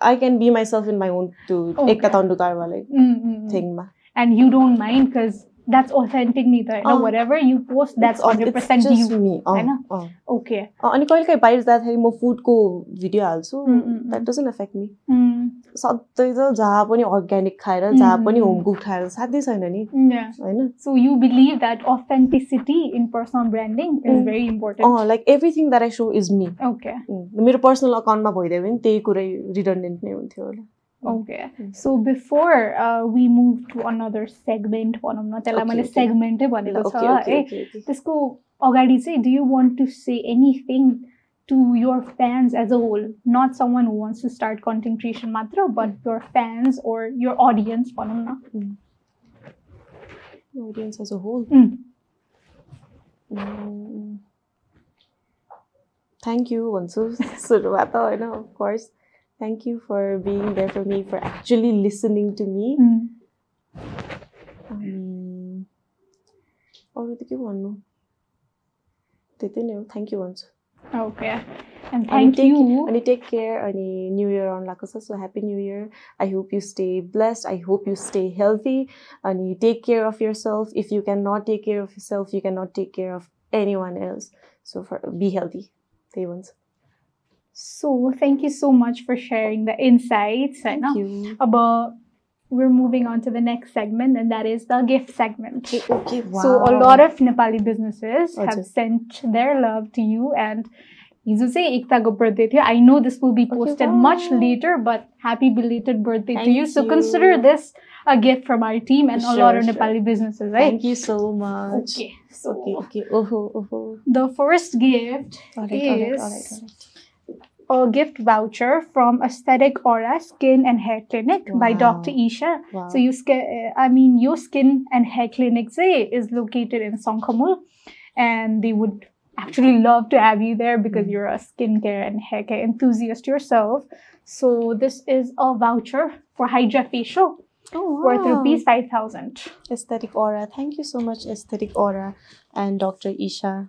I can be myself in my own to okay. ek kathan mm, mm, mm. thing ma. And you don't mind because that's authentic नि त होइन अँ। Whatever you post that's hundred percent you होइन? अनि okay कहिले काहीँ बाहिर जाँदाखेरि म फुडको भिडियो हाल्छु. That doesn't affect me. सधैँ त जहाँ पनि अर्ग्यानिक खाएर जहाँ पनि. होम कुक खाएर साध्यै छैन नि. होइन So you believe that authenticity in personal branding is Mm. very important. अँ like everything that I show is me Okay. मेरो पर्सनल अकाउन्टमा भइदियो भने त्यही कुरै रिडन्डेन्ट नै हुन्थ्यो होला So before uh, we move to another segment, भनौँ न त्यसलाई मैले. सेगमेन्टै भनेको छ ओके ओके है ओके ओके त्यसको अगाडि चाहिँ do you want to say anything to your fans as a whole not someone who wants to start content creation मात्र but your fans or your audience भनौँ न a whole. Mm. Mm. Thank you भन्छु सुरुमा त होइन course. Thank you for being there for me, for actually listening to me. Mm. अनि अरू त के भन्नु त्यति नै हो थ्याङ्क यू भन्छु Okay. And अनि thank take- you. अनि टेक केयर अनि न्यु इयर आउनु लागेको छ so happy new year I hope you stay blessed I hope you stay healthy अनि take care of yourself if you can not take care of yourself you can not take care of anyone else so for be healthy त्यही भन्छु So thank you so much for sharing the insights. I know. Thank you. But we're moving on to the next segment, and that is the gift segment. Okay, okay, wow. So a lot of Nepali businesses have हजुर. sent their love to you, and हिजो चाहिँ एकताको birthday थियो. I know this will be Okay, posted much wow. later, but happy belated birthday to Thank you. So you. consider this a gift from our team and a Sure, lot of sure. Nepali businesses, right? Thank you so much. Okay. A gift voucher from Aesthetic Aura Skin and Hair Clinic by Dr. Isha. Wow. So you uh, I mean, your skin and hair clinic is located in Songkhamul, and they would actually love to have you there because Mm. you're a skincare and hair care enthusiast yourself. So this is a voucher for Hydra Facial oh, worth rupees five thousand. Aesthetic Aura. Thank you so much, Aesthetic Aura and Dr. Isha.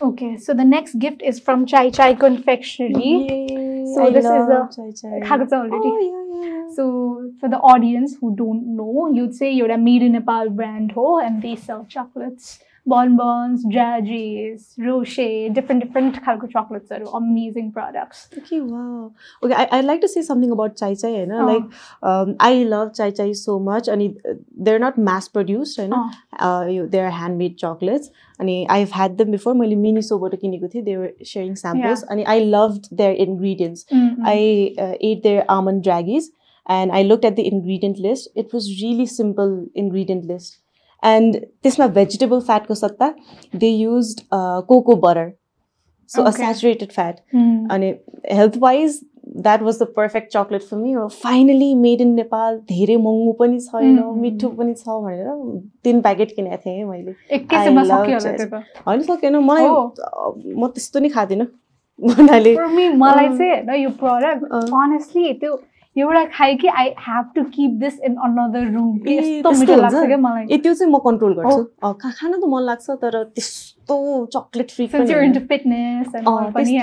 Okay, so the next gift is from Chai Chai Confectionery. Yay, so I this is a Chai Chai. already. Oh, yeah, yeah. So for the audience who don't know, you'd say you're a made in Nepal brand ho, and they sell chocolates bonbons, jajis, roche, different different khalko chocolates are amazing products. Okay, wow. Okay, I, I'd like to say something about Chai Chai, you know, Oh. like um, I love Chai Chai so much and it, they're not mass produced, you know. Oh, Uh, you, they're handmade chocolates. And I've had them before. मैले मिनिसोबाट किनेको थिएँ. They were sharing samples. And I loved their ingredients. mm, mm. I uh, ate their almond draggies and I looked at the ingredient list. It was And त्यसमा vegetable fat को सट्टा they used uh, cocoa butter. So a Okay. saturated fat. Mm. अनि health wise that was the perfect chocolate for me. Finally made in Nepal. धेरै महँगो पनि छैन, Mm. मिठो पनि छ भनेर तिन प्याकेट किनेको थिएँ मैले. होइन सकेन मलाई Oh. म त्यस्तो नि खाँदिनँ भन्नाले For me, मलाई अँ। चाहिँ होइन यो प्रडक्ट अँ। अनेस्टली त्यो एउटा खाएँ कि I have to keep this in another room ए, त्यो चाहिँ म कन्ट्रोल गर्छु खान त मन लाग्छ तर त्यस्तो चक्लेट फ्री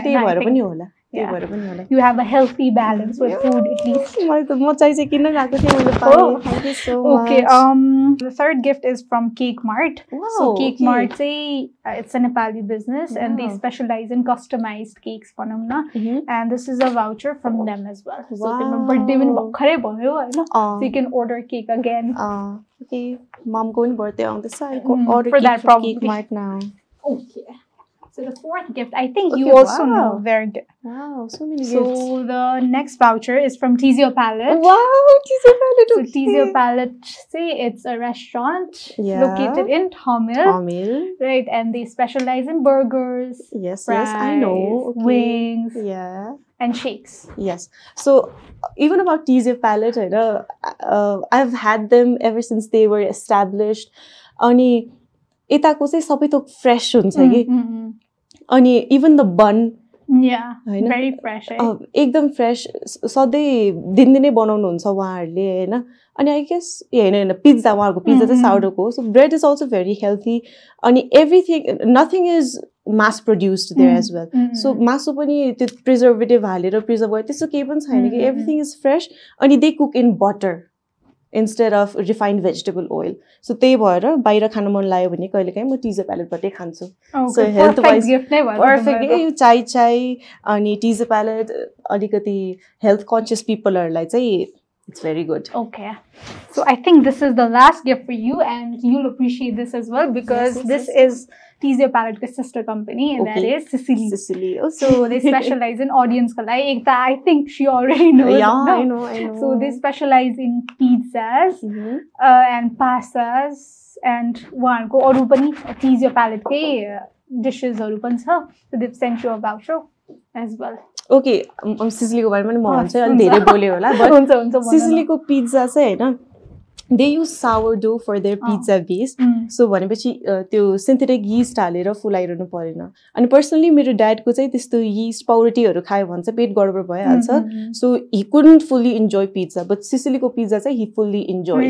त्यही भएर पनि होला. त्यही Yeah. भएर पनि होला you have a healthy balance with food at least. मैले त म चाहिँ चाहिँ किन गएको थिएँ मैले Oh. पाएँ thank you so Okay, um, the third gift is from Cake Mart. So Cake okay. Mart say uh, it's a Nepali business and they Wow. specialize in customized cakes भनौँ न Mhm. and this is a voucher from them as well. So तिम्रो Wow. birthday पनि भर्खरै भयो होइन so अँ, you can order cake again. अँ, okay. ममको पनि बर्थडे आउँदैछ I Mm, order for that cake probably. Mart now Okay. So the fourth gift, I think you Okay, also know wow. very good. Wow, so many So gifts. the next voucher is from Tizio Palette. Wow, Tizio Palette. So okay. Tizio Palette, say it's a restaurant Yeah. located in Tamil, Tamil. right? And they specialize in burgers, Yes, fries, yes, I know. Okay. wings, Yeah. and shakes. Yes. So even about Tizio Palette, I know, uh, I've had them ever since they were established. अनि यताको चाहिँ सबै थोक fresh हुन्छ कि Mm, mm, अनि even the बन होइन? Eh? एकदम फ्रेस सधैँ दिनदिनै बनाउनुहुन्छ उहाँहरूले होइन अनि आई गेस ए होइन होइन पिज्जा उहाँहरूको पिज्जा चाहिँ. साउडोको हो so bread is also very healthy अनि everything nothing is mass produced there. As well so. मासु पनि त्यो प्रिजर्भेटिभ हालेर प्रिजर्भ गरेर त्यस्तो केही पनि छैन कि. एभ्रिथिङ इज फ्रेस अनि they cook in butter instead of refined vegetable oil so त्यही भएर बाहिर खान मन लाग्यो भने कहिले काहीँ म टिजर प्यालेटबाटै खान्छु। नै भयो त पर्फेक्ट तिमीलाई यो चाइ चाइ अनि टिजर प्यालेट अलिकति हेल्थ कन्सियस पिपलहरूलाई चाहिँ इट्स भेरी गुड त. Okay. So I think this is the last gift for you and you'll appreciate this as well because yes, this yes, is Tizio Palette sister company and that Okay. is Sicily. Sicily. So they specialize in audience ka lai ekta I think she already knows. yeah, no? I know, I know. So they specialize in pizzas Mhm. uh, and pastas and उहाँहरूको अरू पनि Tizio Palette डिसेसहरू पनि छ so they've sent you a voucher as well. Okay सिसिलीको बारेमा पनि म भन्छु अलिक। धेरै बोल्यो होला। सिसिलीको पिज्जा चाहिँ होइन they use sourdough for their. Pizza base. So भनेपछि त्यो सिन्थेटिक यिस्ट हालेर फुलाइरहनु परेन अनि पर्सनली मेरो ड्याडको चाहिँ त्यस्तो यिस्ट पाउरोटीहरू खायो भने चाहिँ पेट गडबड भइहाल्छ. So he couldn't fully enjoy pizza but सिसिलीको pizza चाहिँ he fully enjoy?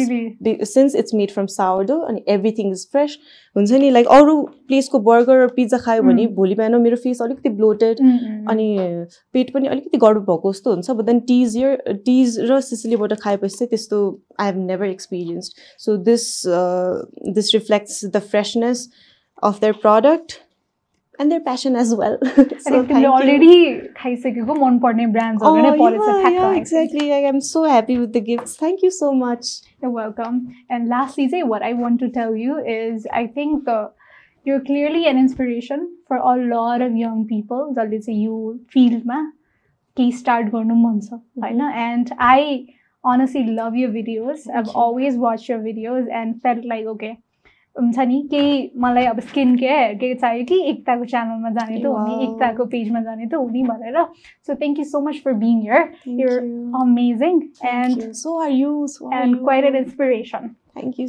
Since it's made from sourdough अनि एभ्रिथिङ इज फ्रेस हुन्छ नि लाइक अरू प्लेसको बर्गर पिज्जा खायो भने Mm. भोलि बिहान मेरो फेस अलिकति ब्लोटेड Mm, mm, अनि पेट पनि अलिकति गडबड भएको जस्तो हुन्छ बट देन टिज यर टिज र सिसिलीबाट खाएपछि चाहिँ त्यस्तो I have never Experienced so this this reflects the freshness of their product and their passion as well अनि तिमीले अलरेडी खाइसकेको मनपर्ने ब्रान्ड्सहरू नै परेछ ठ्याक्क exactly I am so happy with the gift thank you so much You're welcome. And lastly, say what I want to tell you is I think the you're clearly an inspiration for a lot of young people. जसले चाहिँ यो फिल्डमा केही start गर्नु मन छ होइन and I honestly love your videos. I've you. always watched your videos and felt like okay हुन्छ नि केही मलाई अब स्किन केयर केही चाहियो कि एकताको च्यानलमा जाने त हुने Wow. एकताको पेजमा जाने त हुने भनेर so thank you so much for being here Thank You're you. amazing Thank and you. So are you. So are and you. quite an inspiration. Thank you